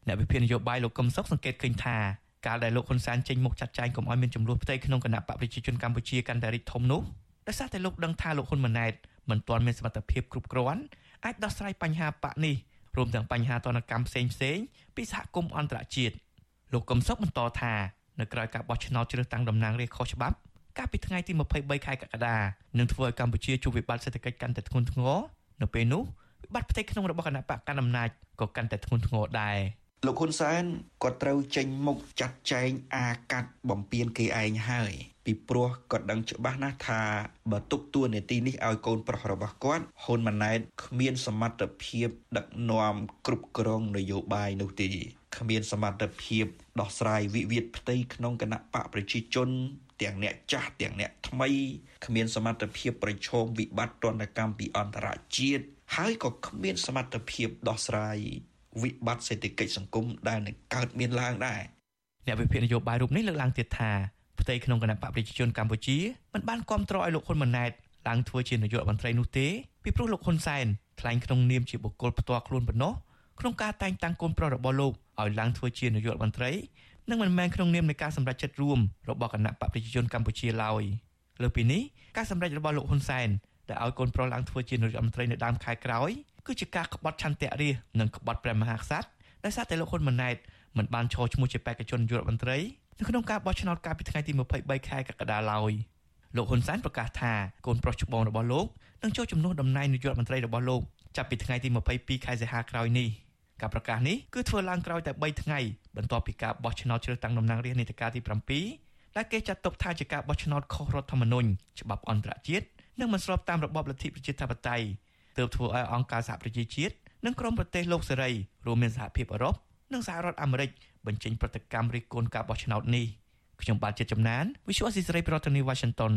អ្នកវិភាគនយោបាយលោកកឹមសុខសង្កេតឃើញថាកាលដែលលោកហ៊ុនសែនចេញមុខចាត់ចែងកុំឲ្យមានចំនួនផ្ទៃក្នុងគណៈបកប្រជាជនកម្ពុជាកាន់តែរីកធំនោះដោយសារតែលោកដឹងថាលោកហ៊ុនម៉ាណែតមិនទាន់មានសមត្ថភាពគ្រប់គ្រាន់អាចដោះស្រាយបញ្ហាបកនេះ រួមទាំងបញ្ហាទនកម្មផ្សេងផ្សេងពីសហគមន៍អន្តរជាតិលោកកឹមសុខបន្តថានៅក្រៅការបោះឆ្នោតជ្រើសតាំងតំណាងរាស្ត្រខុសច្បាប់កាលពីថ្ងៃទី23ខែកក្កដានឹងធ្វើឲ្យកម្ពុជាជួបវិបត្តិសេដ្ឋកិច្ចកាន់តែធ្ងន់ធ្ងរនៅពេលនោះវិបត្តិផ្ទៃក្នុងរបស់គណៈបកកណ្ដាលអំណាចក៏កាន់តែធ្ងន់ធ្ងរដែរ លោកហ៊ុនសែនគាត់ត្រូវចេញមុខចាត់ចែងអាកាត់បំពេញគេឯងហើយ ពីព្រោះគាត់ដឹងច្បាស់ណាស់ថាបើទុកតួនាទីនេះឲ្យកូនប្រុសរបស់គាត់ហ៊ុនម៉ាណែតគ្មានសមត្ថភាពដឹកនាំគ្រប់គ្រងនយោបាយនោះទេគ្មានសមត្ថភាពដោះស្រាយវិវាទផ្ទៃក្នុងគណៈបកប្រជាជន ទាំងអ្នកចាស់ទាំងអ្នកថ្មីគ្មានសមត្ថភាពប្រឈមវិបត្តិទណ្ឌកម្មពីអន្តរជាតិហើយក៏គ្មានសមត្ថភាពដោះស្រាយ វិបត្តិសេដ្ឋកិច្ចសង្គមដែលនឹងកើតមានឡើងដែរអ្នកវិភាគនយោបាយរូបនេះលើកឡើងទៀតថាផ្ទៃក្នុងគណៈបកប្រជាជនកម្ពុជាមិនបានគ្រប់គ្រងឲ្យលោកហ៊ុនម៉ាណែតឡើងធ្វើជានាយករដ្ឋមន្ត្រីនោះទេពីព្រោះលោកហ៊ុនសែនថ្លែងក្នុងនាមជាបុគ្គលផ្ទាល់ខ្លួនប៉ុណ្ណោះក្នុងការតែងតាំងកូនប្រុសរបស់លោកឲ្យឡើងធ្វើជានាយករដ្ឋមន្ត្រីនិងមិនមែនក្នុងនាមនៃការសម្រេចចិត្តរួមរបស់គណៈបកប្រជាជនកម្ពុជាឡើយលើពីនេះការសម្រេចរបស់លោកហ៊ុនសែនដែលឲ្យកូនប្រុសឡើងធ្វើជានាយករដ្ឋមន្ត្រីនៅដើមខែក្រោយ គឺជាការក្បត់ឆន្ទៈរាជនិងក្បត់ព្រះមហាក្សត្រដោយសារតែលោកហ៊ុនម៉ាណែតមិនបានឈរឈ្មោះជាបេក្ខជននាយករដ្ឋមន្ត្រីនៅក្នុងការបោះឆ្នោតកាលពីថ្ងៃទី23ខែកក្កដាឡើយលោកហ៊ុនសែនប្រកាសថាកូនប្រុសច្បងរបស់លោកនឹងចូលជំនួសតំណែងនាយករដ្ឋមន្ត្រីរបស់លោកចាប់ពីថ្ងៃទី22ខែសីហាក្រោយនេះការប្រកាសនេះគឺធ្វើឡើងក្រោយតែ3ថ្ងៃបន្ទាប់ពីការបោះឆ្នោតជ្រើសតាំងតំណាងរាស្ត្រនីតិកាលទី7ដែលគេចាត់ទុកថាជាការបោះឆ្នោតខុសរដ្ឋធម្មនុញ្ញច្បាប់អន្តរជាតិនិងមិនស្របតាមរបបលទ្ធិប្រជាធិបតេយ្យ ទើបធ្វើឲ្យអង្គការសហប្រជាជាតិនិងក្រុមប្រទេសលោកសេរីរួមមានសហភាពអឺរ៉ុបនិងសហរដ្ឋអាមេរិកបញ្ចេញប្រតិកម្មរិះគន់ការបោះឆ្នោតនេះខ្ញុំបាទជាចំណាន Visual Assisray ប្រធានាទី Washington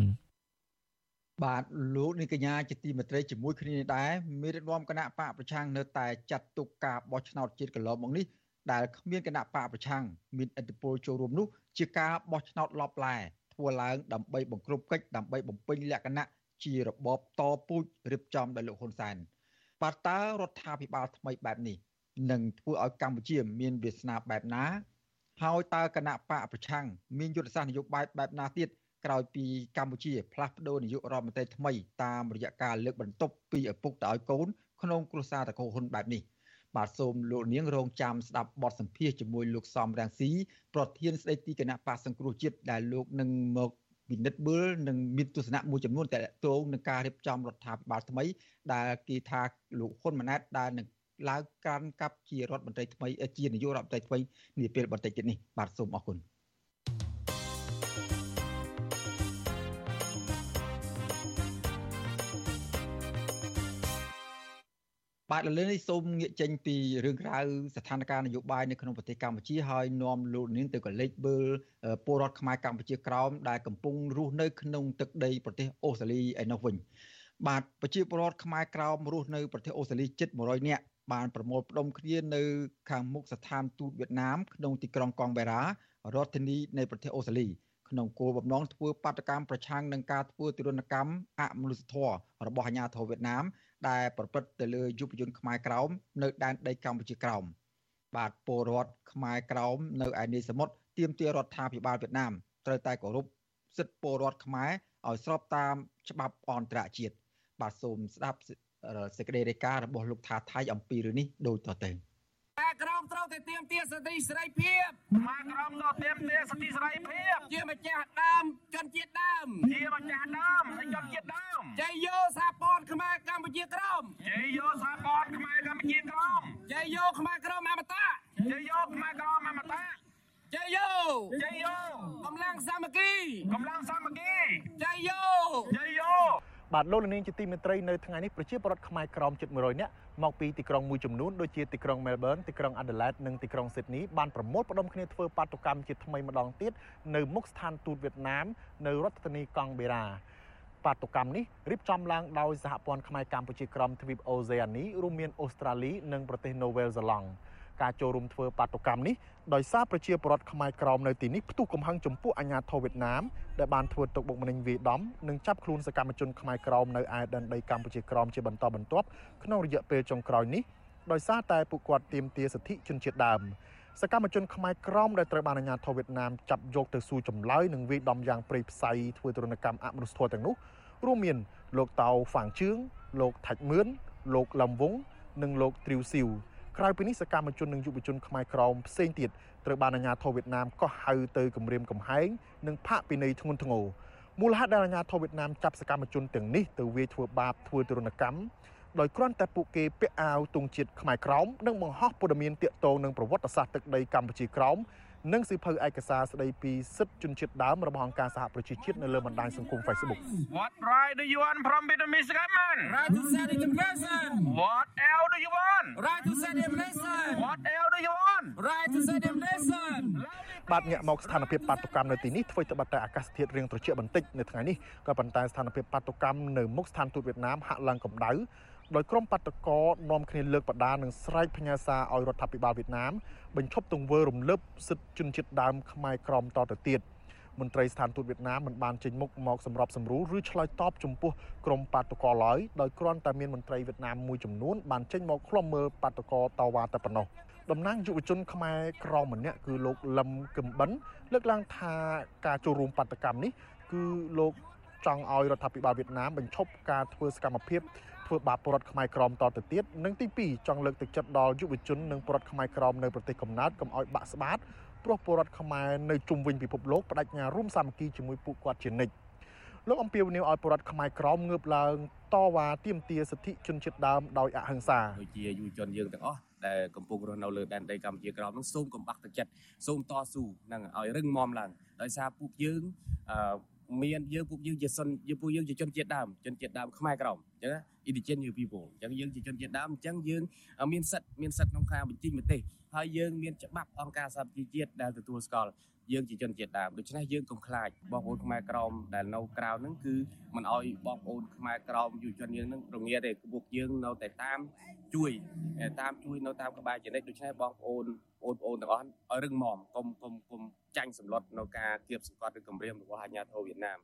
បាទលោកនាងកញ្ញាជាទីមេត្រីជាមួយគ្នានេះដែរមេដឹកនាំគណៈបកប្រឆាំងនៅតែចាត់ទុកការបោះឆ្នោតជាតិកន្លងមកនេះដែលគ្មានគណៈបកប្រឆាំងមានឥទ្ធិពលចូលរួមនោះជាការបោះឆ្នោតឡប់ឡែធ្វើឡើងដើម្បីបង្ក្រប់កិច្ចដើម្បីបំពេញលក្ខណៈ ជារបបតពូជរៀបចំដោយលោកហ៊ុនសែនបាទតើរដ្ឋាភិបាលថ្មីបែបនេះនឹងធ្វើឲ្យកម្ពុជាមានវាសនាបែបណា ហើយតើគណៈបកប្រឆាំងមានយុទ្ធសាស្ត្រនយោបាយបែបណាទៀតក្រោយពីកម្ពុជាផ្លាស់ប្ដូរនាយករដ្ឋមន្ត្រីថ្មីតាមរយៈការលើកបន្ទប់ពីឪពុកទៅឲ្យកូនក្នុងគ្រួសារតកូហ៊ុនបែបនេះបាទសូមលោកនាងរងចាំស្ដាប់បទសម្ភាសជាមួយលោកសំរាំងស៊ីប្រធានស្ដីទីគណៈបកសង្គ្រោះជាតិដែលលោកនឹងមក ពិនិត្យមើលនិងមានទស្សនៈមួយចំនួនតកតងនឹងការរៀបចំរដ្ឋាភិបាលថ្មី ដែលគេថាលោកហ៊ុនម៉ាណែតដែលនឹងឡើងកាន់កាប់ជារដ្ឋមន្ត្រីថ្មីជានាយករដ្ឋមន្ត្រីថ្មីនាពេលបន្តិចទៀតនេះបាទសូមអរគុណ បាទលើនេះសូមងាកចេញពីរឿងរ៉ាវស្ថានភាពនយោបាយនៅក្នុងប្រទេសកម្ពុជាហើយនាំលោកនាងទៅកលេចមើលពលរដ្ឋខ្មែរកម្ពុជាក្រោមដែលកំពុងរស់នៅក្នុងទឹកដីប្រទេសអូស្ត្រាលីឯនោះវិញបាទប្រជាពលរដ្ឋខ្មែរក្រោមរស់នៅប្រទេសអូស្ត្រាលីជិត100នាក់បានប្រមូលផ្ដុំគ្នានៅខាងមុខស្ថានទូតវៀតណាមក្នុងទីក្រុងកងបេរ៉ារដ្ឋធានីនៃប្រទេសអូស្ត្រាលីក្នុងគោលបំណងធ្វើបាតកម្មប្រឆាំងនឹងការធ្វើទរណកម្មអមនុស្សធម៌របស់អាជ្ញាធរវៀតណាម ដែលប្រព្រឹត្តទៅលើយុវជនខ្មែរក្រោមនៅដែនដីកម្ពុជាក្រោមបាទពលរដ្ឋខ្មែរក្រោមនៅឯនីសមុទ្រទាមទាររដ្ឋាភិបាលវៀតណាមត្រូវតែគោរពសិទ្ធិពលរដ្ឋខ្មែរឲ្យស្របតាមច្បាប់អន្តរជាតិបាទសូមស្ដាប់សេចក្តីរាយការណ៍របស់លោកថាថៃអំពីរឿងនេះដូចតទៅខ្មែរ ក្រមត្រូវតែទៀមទាសិទ្ធិសេរីភាពខ្មែរក្រមត្រូវទៀមទាសិទ្ធិសេរីភាព ជាម្ចាស់ដើមជនជាតិដើម ជាម្ចាស់ដើមជនជាតិដើមចៃយោសហព័ន្ធខ្មែរកម្ពុជាក្រមចៃយោសហព័ន្ធខ្មែរកម្ពុជាក្រមចៃយោខ្មែរក្រមអមតៈចៃយោខ្មែរក្រមអមតៈចៃយោចៃយោកម្លាំងសាមគ្គីកម្លាំងសាមគ្គីចៃយោចៃយោ បាទលោកលានជាទីមេត្រីនៅថ្ងៃនេះប្រជាពលរដ្ឋខ្មែរក្រមជិត100នាក់មកពីទីក្រុងមួយចំនួនដូចជាទីក្រុង Melbourne ទីក្រុង Adelaide និងទីក្រុង Sydney បានប្រមូលផ្ដុំគ្នាធ្វើបាតុកម្មជាថ្មីម្ដងទៀតនៅមុខស្ថានទូតវៀតណាមនៅរដ្ឋធានីកង់បេរ៉ាបាតុកម្មនេះរៀបចំឡើងដោយសហព័ន្ធខ្មែរកម្ពុជាក្រមទ្វីបអូសេអានីរួមមានអូស្ត្រាលីនិងប្រទេសនូវែលសេឡង់ ការចូលរួមធ្វើបាតុកម្មនេះដោយសារប្រជាពលរដ្ឋខ្មែរក្រមនៅទីនេះផ្ទុះកំហឹងចំពោះអាញាធរវៀតណាមដែលបានធ្វើទុកបុកម្នេញវាយដំនិងចាប់ខ្លួនសកម្មជនខ្មែរក្រមនៅឯដែនដីកម្ពុជាក្រមជាបន្តបន្ទាប់ក្នុងរយៈពេលចុងក្រោយនេះដោយសារតែពួកគាត់ទាមទារសិទ្ធិជនជាតិដើមសកម្មជនខ្មែរក្រមដែលត្រូវបានអាជ្ញាធរវៀតណាមចាប់យកទៅសួរចម្លើយនិងវាយដំយ៉ាងព្រៃផ្សៃធ្វើទរណកម្មអមនុស្សធម៌ទាំងនោះរួមមានលោកតៅហ្វាងជឿងលោកថាច់មឿនលោកលំវងនិងលោកទ្រីវស៊ីវ ក្រៅពីនេះសកម្មជននិងយុវជនខ្មែរក្រមផ្សេងទៀតត្រូវបានអាជ្ញាធរវៀតណាមកោះហៅទៅគម្រាមកំហែងនិងផាកពិន័យធ្ងន់ធ្ងរមូលហេតុដែលអាជ្ញាធរវៀតណាមចាប់សកម្មជនទាំងនេះទៅវាយធ្វើបាបធ្វើទរណកម្មដោយគ្រាន់តែពួកគេពាក់អាវទង់ជាតិខ្មែរក្រមនិងបង្ហោះព័ត៌មានទាក់ទងនឹងប្រវត្តិសាស្ត្រទឹកដីកម្ពុជាក្រម និងសិភៅឯកសារស្ដីពីសិទ្ធិជនជាតិដើមរបស់អង្គការសហប្រជាជាតិនៅលើបណ្ដាញសង្គម Facebook What right do you want from Vietnamese government Right to self-determination What else do you want Right to self-determination What else do you want Right to self-determination បាទងាកមកស្ថានភាពបាតុកម្មនៅទីនេះធ្វើទៅបាត់តែអាកាសធាតុរៀងត្រជាក់បន្តិចនៅថ្ងៃនេះក៏ប៉ុន្តែស្ថានភាពបាតុកម្មនៅមុខស្ថានទូតវៀតណាមហាក់ឡើងកម្ដៅ ដោយក្រុមបាតកោនាំគ្នាលើកបដានិងស្រែកផ្ញើសារឲ្យរដ្ឋាភិបាលវៀតណាមបញ្ឈប់ទង្វើរំលោភសិទ្ធិជនជាតិដើមខ្មែរក្រមតទៅទៀតមន្ត្រីស្ថានទូតវៀតណាមមិនបានចេញមុខមកសម្របសម្រួលឬឆ្លើយតបចំពោះក្រុមបាតកោឡើយដោយគ្រាន់តែមានមន្ត្រីវៀតណាមមួយចំនួនបានចេញមកឃ្លាំមើលបាតកោតវ៉ាតែប៉ុណ្ណោះតំណាងយុវជនខ្មែរក្រមម្នាក់គឺលោកលឹមគឹមបិនលើកឡើងថាការចូលរួមបាតកម្មនេះគឺលោកចង់ឲ្យរដ្ឋាភិបាលវៀតណាមបញ្ឈប់ការធ្វើសកម្មភាព ធ្វើបាបពលរដ្ឋខ្មែរក្រមតទៅទៀតនិងទី2ចង់លើកទឹកចិត្តដល់យុវជននិងពលរដ្ឋខ្មែរក្រមនៅប្រទេសកំណើតកុំឲ្យបាក់ស្បាតព្រោះពលរដ្ឋខ្មែរនៅជុំវិញពិភពលោកបដិញ្ញារួមសាមគ្គីជាមួយពួកគាត់ជានិច្ចលោកអំពីវនីវឲ្យពលរដ្ឋខ្មែរក្រមងើបឡើងតវ៉ាទាមទារសិទ្ធិជនជាតិដើមដោយអហិង្សាដូចជាយុវជនយើងទាំងអស់ដែលកំពុងរស់នៅលើដែនដីកម្ពុជាក្រោមនឹងសូមកុំបាក់ទឹកចិត្តសូមតស៊ូនឹងឲ្យរឹងមាំឡើងដោយសារពួកយើងអឺ មានយើងពួកយើងជាសុនយើងពួកយើងជាជនជាតិដើមជនជាតិដើមខ្មែរក្រមអញ្ចឹង indigenous people អញ្ចឹងយើងជាជនជាតិដើមអញ្ចឹងយើងមានសិទ្ធិមានសិទ្ធិក្នុងការបញ្ចេញមតិហើយយើងមានច្បាប់អង្គការសហប្រជាជាតិដែលទទួលស្គាល់ យើងជាជនជាតិដើមដូច្នេះយើងកុំខ្លាចបងប្អូនខ្មែរក្រមដែលនៅក្រៅហ្នឹងគឺមិនអោយបងប្អូនខ្មែរក្រមយុវជនយើងហ្នឹងរងាទេពួកយើងនៅតែតាមជួយតាមជួយនៅតាមក្បែរចនិចដូច្នេះបងប្អូនបងប្អូនទាំងអស់ឲ្យរឹងមាំកុំកុំកុំចាញ់សម្លុតនៅការគៀបសង្កត់ឬគម្រាមរបស់អាជ្ញាធរវៀតណាម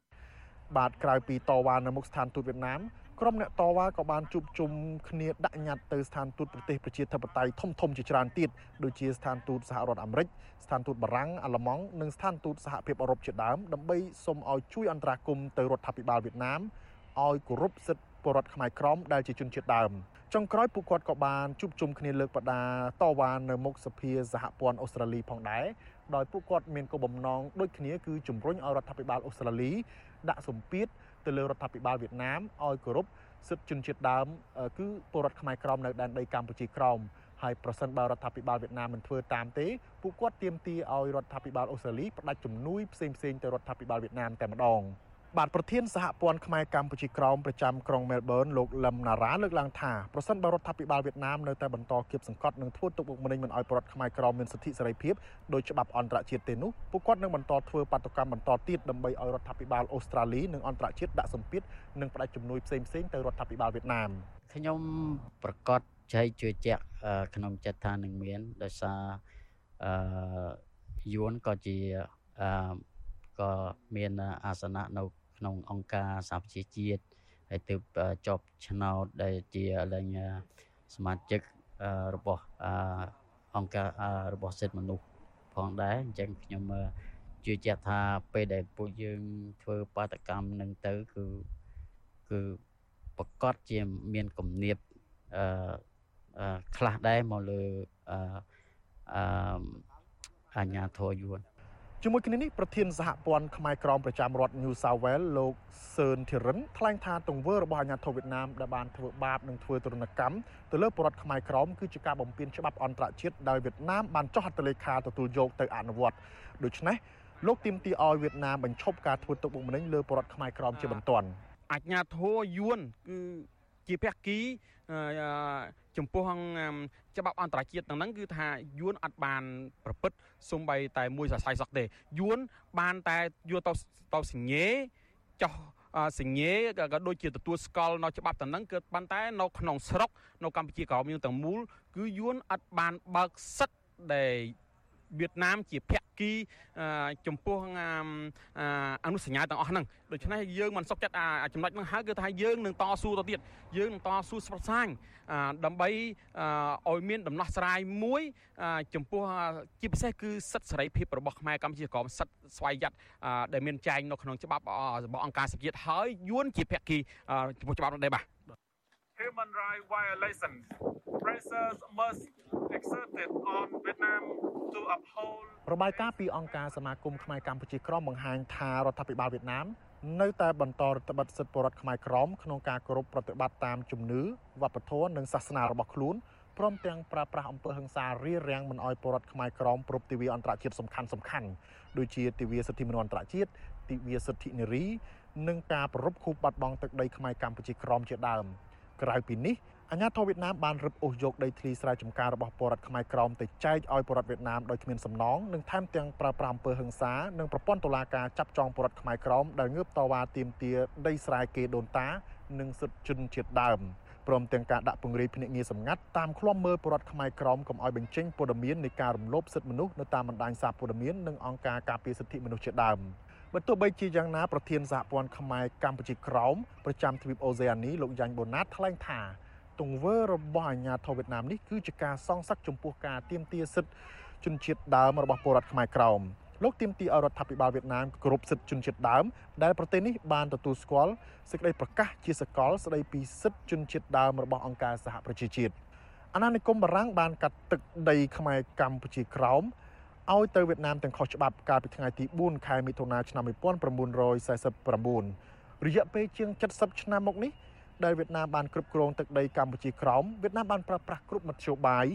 បាទក្រៅពីតវ៉ានៅមុខស្ថានទូតវៀតណាម ក្រុមអ្នកតវ៉ាក៏បានជួបជុំគ្នាដាក់ញត្តិទៅស្ថានទូតប្រទេសប្រជាធិបតេយ្យធំធំជាច្រើនទៀតដូចជាស្ថានទូតសហរដ្ឋអាមេរិកស្ថានទូតបារាំងអាល្លឺម៉ង់និងស្ថានទូតសហភាពអឺរ៉ុបជាដើមដើម្បីសុំឲ្យជួយអន្តរាគមន៍ទៅរដ្ឋាភិបាលវៀតណាមឲ្យគោរពសិទ្ធិពលរដ្ឋខ្មែរក្រមដែលជាជនជាតិដើមចុងក្រោយពួកគាត់ក៏បានជួបជុំគ្នាលើកបដាតវ៉ានៅមុខសភាសហព័ន្ធអូស្ត្រាលីផងដែរដោយពួកគាត់មានគោលបំណងដូចគ្នាគឺជំរុញឲ្យរដ្ឋាភិបាលអូស្ត្រាលីដាក់សម្ពាធ ទៅលើរដ្ឋាភិបាលវៀតណាមឲ្យគោរពសិទ្ធិជនជាតិដើមគឺពលរដ្ឋខ្មែរក្រមនៅដែនដីកម្ពុជាក្រមហើយប្រសិនបើរដ្ឋាភិបាលវៀតណាមមិនធ្វើតាមទេពួកគាត់ទាមទារឲ្យរដ្ឋាភិបាលអូស្ត្រាលីផ្តាច់ជំនួយផ្សេងៗទៅរដ្ឋាភិបាលវៀតណាមតែម្ដង បាទប្រធានសហព័ន្ធខ្មែរកម្ពុជាក្រមប្រចាំក្រុងមែលប៊នលោកលឹមណារ៉ាលើកឡើងថាប្រសិនបើរដ្ឋាភិបាលវៀតណាមនៅតែបន្តគៀបសង្កត់និងធ្វើទុកបុកម្នេញមិនឲ្យប្រជាខ្មែរក្រមមានសិទ្ធិសេរីភាពដោយច្បាប់អន្តរជាតិទេនោះពួកគាត់នឹងបន្តធ្វើបាតុកម្មបន្តទៀតដើម្បីឲ្យរដ្ឋាភិបាលអូស្ត្រាលីនិងអន្តរជាតិដាក់សម្ពាធនិងផ្តាច់ជំនួយផ្សេងៗទៅរដ្ឋាភិបាលវៀតណាមខ្ញុំប្រកាសចែកជឿជាក់ក្នុងចិត្តថានឹងមានដោយសារអឺយួនក៏ជាអឺក៏មានអាសនៈនៅ ក្នុងអង្គការសហប្រជាជាតិហើយទើបជាប់ឆ្នោតដែលជាឡើងសមាជិករបស់អង្គការរបស់សិទ្ធិមនុស្សផងដែរអញ្ចឹងខ្ញុំជឿជាក់ថាពេលដែលពួកយើងធ្វើបាតកម្មនឹងទៅគឺគឺប្រកាសជាមានគំនាបអឺខ្លះដែរមកលើអឺអឺអញ្ញាធរយួន ជាមួយគ្នានេះប្រធានសហព័ន្ធខ្មែរក្រមប្រចាំរដ្ឋ New South Wales លោកសឿនធីរិនថ្លែងថាទង្វើរបស់អាញាធិបតេយ្យវៀតណាមដែលបានធ្វើបាបនិងធ្វើទរណកម្មទៅលើប្រជារដ្ឋខ្មែរក្រមគឺជាការបំពានច្បាប់អន្តរជាតិដោយវៀតណាមបានចុះហត្ថលេខាទទួលយកទៅអនុវត្តដូច្នេះលោកទាមទារឲ្យវៀតណាមបញ្ឈប់ការធ្វើទុកបុកម្នេញលើប្រជារដ្ឋខ្មែរក្រមជាបន្ទាន់អាញាធិបតេយ្យយួនគឺជាភាគី ចំពោះច្បាប់អន្តរជាតិទាំងហ្នឹងគឺថាយួនអត់បាន ប្រព្រឹត្តសំបីតែមួយសរសៃសក់ទេយួនបានតែយកទៅទៅសញ្ញេចោះសញ្ញេក៏ដូចជាទទួលស្គាល់នៅច្បាប់ទាំងហ្នឹងគឺប៉ុន្តែនៅក្នុងស្រុកនៅកម្ពុជាក្រមយើងទាំងមូលគឺយួនអត់បានបើកសិទ្ធដែល វៀតណាមជាភាគីចំពោះអនុសញ្ញាទាំងអស់ហ្នឹងដូច្នេះយើងមិនសុខចិត្តចំណុចហ្នឹងហើយគឺថាយើងនឹងតស៊ូទៅទៀតយើងនឹងតស៊ូស្ពតសាញដើម្បីឲ្យមានដំណោះស្រាយមួយ ចំពោះជាពិសេសគឺសិទ្ធិសេរីភាពរបស់ខ្មែរកម្ពុជាក្រមសិទ្ធិស្វ័យយ័តដែលមានចែងនៅក្នុងច្បាប់របស់អង្គការសង្គមហើយយួនជាភាគីចំពោះច្បាប់នោះដែរបាទ human rights violations pressures must exerted on Vietnam to uphold របាយការណ៍ពីអង្គការសមាគមខ្មែរកម្ពុជាក្រមបង្ហាញថារដ្ឋាភិបាលវៀតណាមនៅតែបន្តរដ្ឋបတ်សិទ្ធិពលរដ្ឋខ្មែរក្រមក្នុងការគោរពប្រតិបត្តិតាមជំនឿវប្បធម៌និងសាសនារបស់ខ្លួនព្រមទាំងប្រើប្រាស់អំពើហិង្សារារាំងមិនឲ្យពលរដ្ឋខ្មែរក្រមប្រពទិវាអន្តរជាតិសំខាន់សំខាន់ដូចជាទិវាសិទ្ធិមនុស្សអន្តរជាតិទិវាសិទ្ធិនារី និងការប្រ rup ខូបបាត់បង់ទឹកដីខ្មែរកម្ពុជាក្រមជាដើម ក្រៅពីនេះអាញាធរវៀតណាមបានរឹបអូសយកដីធ្លីស្រែចម្ការរបស់ពលរដ្ឋខ្មែរក្រមទៅចែកឲ្យពលរដ្ឋវៀតណាមដោយគ្មានសំណងនិងថែមទាំងប្រើប្រាស់អំពើហិង្សានិងប្រព័ន្ធតុលាការចាប់ចងពលរដ្ឋខ្មែរក្រមដែលងើបតវ៉ាទាមទារដីស្រែគេដូនតា និងសិទ្ធិជនជាតិដើមព្រមទាំងការដាក់ពង្រាយភ្នាក់ងារសម្ងាត់តាមឃ្លាំមើលពលរដ្ឋខ្មែរក្រមកុំឲ្យបញ្ចេញព័ត៌មាននៃការរំលោភសិទ្ធិមនុស្សនៅតាមបណ្ដាញសារព័ត៌មាននិងអង្គការការពារសិទ្ធិមនុស្សជាដើម បើទោះបីជាយ៉ាងណាប្រធានសហព័ន្ធខ្មែរកម្ពុជាក្រោមប្រចាំទ្វីបអូសេអានីលោកយ៉ាញ់បូណាតថ្លែងថាទង្វើរបស់អាញាធរវៀតណាមនេះគឺជាការសងសឹកចំពោះការទាមទារសិទ្ធិជនជាតិដើមរបស់ពលរដ្ឋខ្មែរក្រោមលោកទាមទារឲ្យរដ្ឋាភិបាលវៀតណាមគោរពសិទ្ធិជនជាតិដើមដែលប្រទេសនេះបានទទួលស្គាល់សេចក្តីប្រកាសជាសកលស្តីពីសិទ្ធិជនជាតិដើមរបស់អង្គការសហប្រជាជាតិអាណានិគមបារាំងបានកាត់ទឹកដីខ្មែរកម្ពុជាក្រោម ឲ្យទៅវៀតណាមទាំងខុសច្បាប់កាលពីថ្ងៃទី4ខែមិថុនាឆ្នាំ1949រយៈពេលជាង70ឆ្នាំមកនេះដែលវៀតណាមបានគ្រប់គ្រងទឹកដីកម្ពុជាក្រោមវៀតណាមបានប្រើប្រាស់គ្រប់មធ្យោបាយ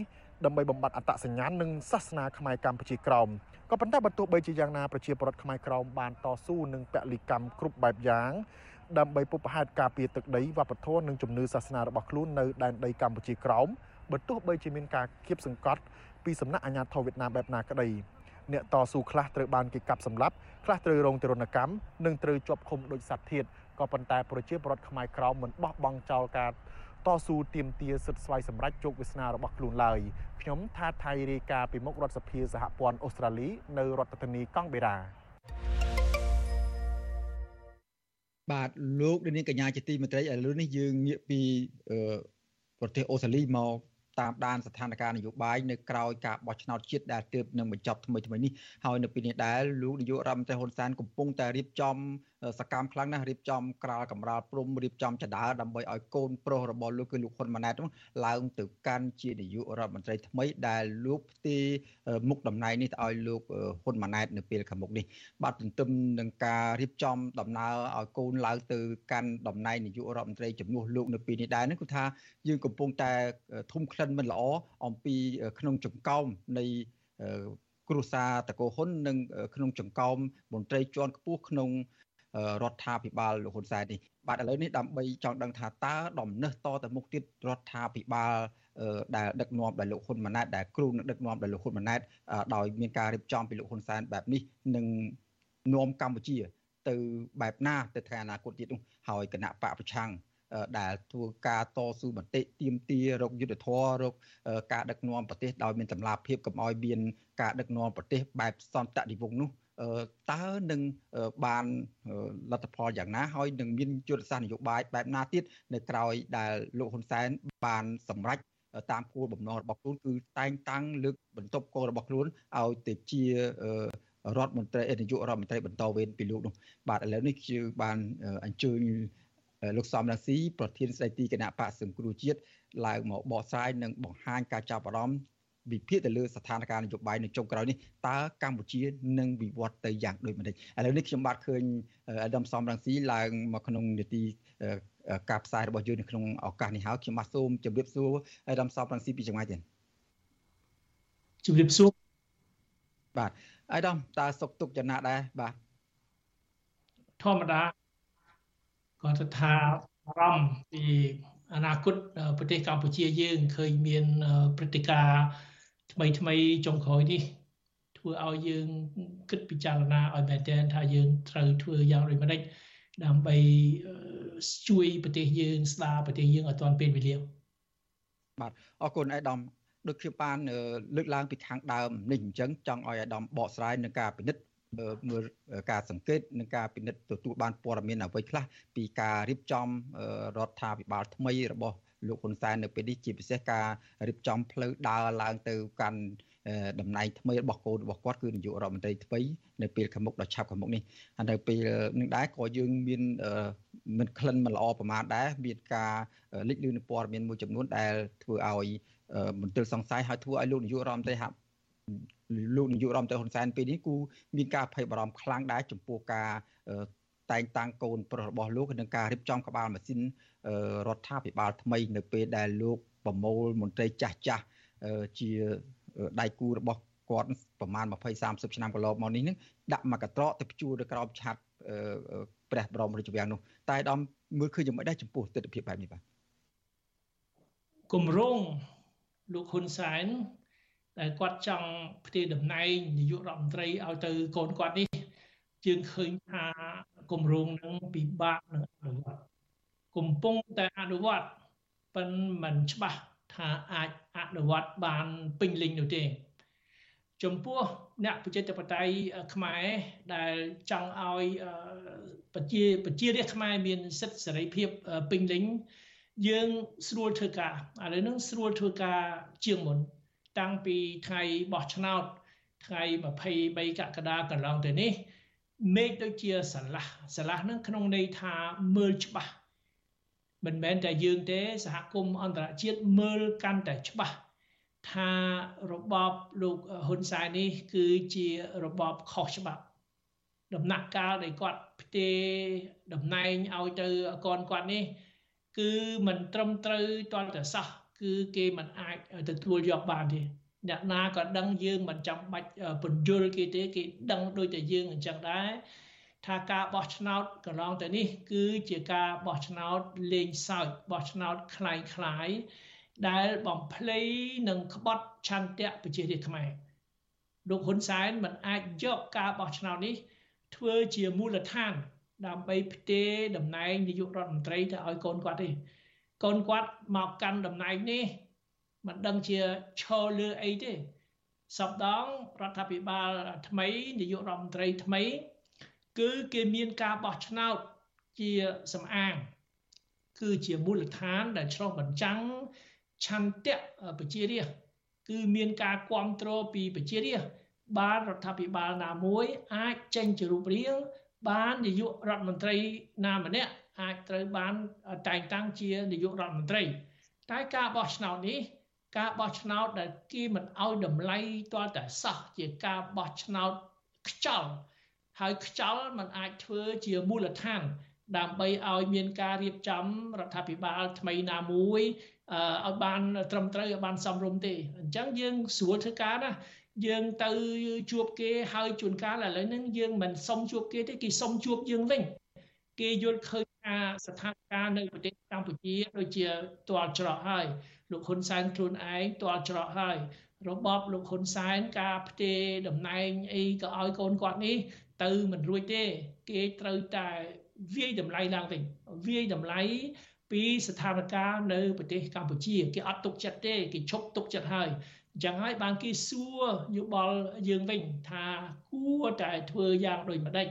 ដើម្បីបំបត្តិអត្តសញ្ញាណនិងសាសនាខ្មែរកម្ពុជាក្រោមក៏ប៉ុន្តែបើទោះបីជាយ៉ាងណាប្រជាពលរដ្ឋខ្មែរក្រោមបានតស៊ូនឹងពលិកម្មគ្រប់បែបយ៉ាងដើម្បីពុបហេតុការពារទឹកដីវប្បធម៌និងជំនឿសាសនារបស់ខ្លួននៅដែនដីកម្ពុជាក្រោម បើទោះបីជាមានការគៀបសង្កត់ពីសំណាក់អាជ្ញាធរវៀតណាមបែបណាក្តីអ្នកតស៊ូខ្លះត្រូវបានគេកាប់សម្លាប់ខ្លះត្រូវរងទរណកម្មនិងត្រូវជាប់ឃុំដោយសត្វធាតុក៏ប៉ុន្តែប្រជាពលរដ្ឋខ្មែរក្រមមិនបោះបង់ចោលការតស៊ូទាមទារសិទ្ធិស្វ័យសម្រេចជោគវាសនារបស់ខ្លួនឡើយខ្ញុំថាថៃរាយការណ៍ពីមុខរដ្ឋសភាសហព័ន្ធអូស្ត្រាលីនៅរដ្ឋធានីកង់បេរ៉ាបាទលោកនាងកញ្ញាជាទីមេត្រីឥឡូវនេះយើងងាកពីប្រទេសអូស្ត្រាលីមក តាមដានស្ថានភាពនយោបាយនៅក្រៅការបោះឆ្នោតជាតិដែលទើបនឹងបញ្ចប់ថ្មីថ្មីនេះហើយនៅពេលនេះដែរលោកនាយករដ្ឋមន្ត្រីហ៊ុនសែនកំពុងតែរៀបចំសកម្មខ្លាំងណាស់រៀបចំក្រាលកំរាលព្រំរៀបចំចដាដើម្បីឲ្យកូនប្រុសរបស់លោកគឺលោកហ៊ុនម៉ាណែតឡើងទៅកាន់ជានាយករដ្ឋមន្ត្រីថ្មីដែលលោកផ្ទេមុខតំណែងនេះទៅឲ្យលោកហ៊ុនម៉ាណែតនៅពេលខាងមុខនេះបាទទន្ទឹមនឹងការរៀបចំដំណើរឲ្យកូនឡើងទៅកាន់តំណែងនាយករដ្ឋមន្ត្រីជំនួសលោកនៅពេលនេះដែរនេះគឺថាយើងកំពុងតែធំក្លិនមិនល្អអំពីក្នុងចង្កោមនៃគ្រួសារតកោហ៊ុននិងក្នុងចង្កោមមន្ត្រីជាន់ខ្ពស់ក្នុង រដ្ឋាភិបាលលោកហ៊ុនសែននេះបាទឥឡូវនេះដើម្បីចង់ដឹងថាតើដំណឹះតទៅមុខទៀតរដ្ឋាភិបាលដែលដឹកនាំដោយលោកហ៊ុនម៉ាណែតដែលគ្រូនឹងដឹកនាំដោយលោកហ៊ុនម៉ាណែតដោយមានការរៀបចំពីលោកហ៊ុនសែនបែបនេះនឹងនាំកម្ពុជា ទៅបែបណាទៅថ្ងៃអនាគតទៀតនោះហើយគណៈបកប្រឆាំងដែលធ្វើការតស៊ូមតិទៀមទារកយុទ្ធធររកការដឹកនាំប្រទេសដោយមានតម្លាភាពកុំឲ្យមានការដឹកនាំប្រទេសបែបសន្តិនិវង្សនោះ តើនឹងបានលទ្ធផលយ៉ាងណាហើយនឹងមានយុទ្ធសាស្ត្រនយោបាយបែបណាទៀតនៅក្រៅដែលលោកហ៊ុនសែនបានសម្រេចតាមគោលបំណងរបស់ខ្លួនគឺតែងតាំងលើកបន្ទប់គោលរបស់ខ្លួនឲ្យទៅជារដ្ឋមន្ត្រីនាយករដ្ឋមន្ត្រីបន្តវេនពីលោកនោះបាទឥឡូវនេះគឺបានអញ្ជើញលោកសំរាស៊ីប្រធានស្ដីទីគណៈបកសង្គ្រោះជាតិឡើងមកបកស្រាយនិងបង្ហាញការចាប់អារម្មណ៍ វិភាគទៅលើស្ថានភាពនយោបាយនៅចុងក្រោយនេះតើកម្ពុជានឹងវិវត្តទៅយ៉ាងដូចម្តេចឥឡូវនេះខ្ញុំបាទឃើញអាដាមសំរងស៊ីឡើងមកក្នុងនីតិការផ្សាយរបស់យើងនៅក្នុងឱកាសនេះហើយខ្ញុំបាទសូមជម្រាបសួរអាដាមសំរងស៊ីពីចម្ងាយទៀតជម្រាបសួរបាទអាដាមតើសុខទុក្ខយ៉ាងណាដែរបាទធម្មតាគាត់ថាអារម្មណ៍ពីអនាគតប្រទេសកម្ពុជាយើងឃើញមានព្រឹត្តិការណ៍ ថ្មីថ្មីចុងក្រោយនេះធ្វើឲ្យយើងគិតពិចារណាឲ្យមែនទែនថាយើងត្រូវធ្វើយ៉ាងដូចម្តេចដើម្បីជួយប្រទេសយើងស្ដារប្រទេសយើងឲ្យទាន់ពេលវេលាបាទអរគុណអៃដាមដូចខ្ញុំបានលើកឡើងពីខាងដើមនេះអញ្ចឹងចង់ឲ្យអាដាមបកស្រាយនឹងការពិនិត្យមើលការសង្កេតនិងការពិនិត្យទទួលបានព័ត៌មានអ្វីខ្លះពីការរៀបចំរដ្ឋាភិបាលថ្មីរបស់ លោកហ៊ុនសែននៅពេលនេះជាពិសេសការរៀបចំផ្លូវដើរឡើងទៅកាន់តំណែងថ្មីរបស់កូនរបស់គាត់គឺនាយករដ្ឋមន្ត្រីថ្មីនៅពេលខាងមុខដ៏ឆាប់ខាងមុខនេះហើយនៅពេលនឹងដែរក៏យើងមានមិនក្លិនមិនល្អប្រមាណដែរមានការលេចលឺនៅព័ត៌មានមួយចំនួនដែលធ្វើឲ្យមន្ទិលសង្ស័យហើយធ្វើឲ្យលោកនាយករដ្ឋមន្ត្រីហាក់លោកនាយករដ្ឋមន្ត្រីហ៊ុនសែនពេលនេះគូមានការភ័យបារម្ភខ្លាំងដែរចំពោះការតែងតាំងកូនប្រុសរបស់លោកនិងការរៀបចំក្បាលម៉ាស៊ីន រដ្ឋាភិបាលថ្មី នៅពេលដែលលោកប្រមូលមន្ត្រីចាស់ចាស់ជាដៃគូរបស់គាត់ប្រហែល20 30ឆ្នាំកន្លងមកនេះនឹងដាក់មកកត្រកទៅព្យួរទៅក្រោមឆាត់ព្រះបរមរាជវាំងនោះតែដំមើលឃើញយ៉ាងម៉េចដែរចំពោះទស្សនវិជ្ជាបែបនេះបាទគម្រោងលោកហ៊ុនសែនដែលគាត់ចង់ផ្ទេរតំណែងនាយករដ្ឋមន្ត្រីឲ្យទៅកូនគាត់នេះយើងឃើញថាគម្រោងនឹងពិបាកនឹងអនុវត្ត កំពុងតែអនុវត្តប៉ុន្តែมันច្បាស់ថាអាចអនុវត្តបានពេញលេញនោះទេ ចំពោះអ្នកប្រជាធិបតេយ្យខ្មែរដែលចង់ឲ្យប្រជាប្រជារាស្ត្រខ្មែរមានសិទ្ធិសេរីភាពពេញលេញយើងស្រួលធ្វើការឥឡូវនេះស្រួលធ្វើការជាងមុន តាំងពីថ្ងៃបោះឆ្នោតថ្ងៃ23កក្កដាកន្លងទៅនេះមេឃដូចជាស្រឡះស្រឡះនឹងក្នុងន័យថាមើលច្បាស់ មិនមែនតែយើងទេសហគមន៍អន្តរជាតិមើលកាន់តែច្បាស់ថារបបលោកហ៊ុនសែននេះ គឺជារបបខុសច្បាប់ ដំណាក់កាលដែលគាត់ផ្ទេរតំណែងឲ្យទៅកូនគាត់នេះ គឺមិនត្រឹមត្រូវទាល់តែសោះគឺគេមិនអាចទទួលយកបានទេអ្នកណាក៏ដឹងយើងមិនចាំបាច់ពន្យល់គេទេគេដឹងដូចតែយើងអញ្ចឹងដែរ ថាការបោះឆ្នោតកន្លងទៅនេះ គឺជាការបោះឆ្នោតលេងសើចបោះឆ្នោតคล้ายคล้ายដែលបំភ្លៃនឹងក្បត់ឆន្ទៈប្រជារាស្ត្រខ្មែរលោកហ៊ុនសែនមិនអាចយកការបោះឆ្នោតនេះ ធ្វើជាមូលដ្ឋាន ដើម្បីផ្ទេរតំណែងនាយករដ្ឋមន្ត្រីទៅឲ្យកូនគាត់ទេកូនគាត់មកកាន់តំណែងនេះមិនដឹងជាឈរលើអីទេសពដងរដ្ឋាភិបាលថ្មីនាយករដ្ឋមន្ត្រីថ្មី គឺគេមានការបោះឆ្នោតជាសំអាង គឺជាមូលដ្ឋានដែលឆ្លុះបញ្ចាំងឆន្ទៈប្រជារាស្ត្រគឺមានការគ្រប់គ្រងពីប្រជារាស្ត្របានរដ្ឋាភិបាលណាមួយ អាចចេញជារូបរាងបាននាយករដ្ឋមន្ត្រីណាម្នាក់អាចត្រូវបានតែងតាំងជានាយករដ្ឋមន្ត្រី តែការបោះឆ្នោតនេះ ការបោះឆ្នោតដែលគេមិនអោយតម្លៃទាល់តែសោះជាការបោះឆ្នោតខ្ចល់ ហើយខ្ចល់มันអាចធ្វើជាមូលដ្ឋានដើម្បីឲ្យមានការរៀបចំរដ្ឋាភិបាលថ្មីណាមួយឲ្យបានត្រឹមត្រូវឲ្យបានសមរម្យទេអញ្ចឹងយើងស្រួលធ្វើការណាយើងទៅជួបគេហើយជួនកាលឥឡូវហ្នឹងយើងមិនសុំជួបគេទេគេសុំជួបយើងវិញគេយល់ឃើញថាស្ថានភាពនៅប្រទេសកម្ពុជាដូចជាទាល់ច្រកហើយលោកហ៊ុនសែនខ្លួនឯងទាល់ច្រកហើយរបបលោកហ៊ុនសែនការផ្ទេរតំណែងអីក៏ឲ្យកូនគាត់នេះ ទៅមិនរួចទេ គេត្រូវតែវាយតម្លៃឡើងវិញវាយតម្លៃពីស្ថានភាពនៅប្រទេសកម្ពុជាគេអត់ទុកចិត្តទេគេឈប់ទុកចិត្តហើយអញ្ចឹងហើយបានគេសួរយោបល់យើងវិញថាគួរតែធ្វើយ៉ាងដូចម្ដេច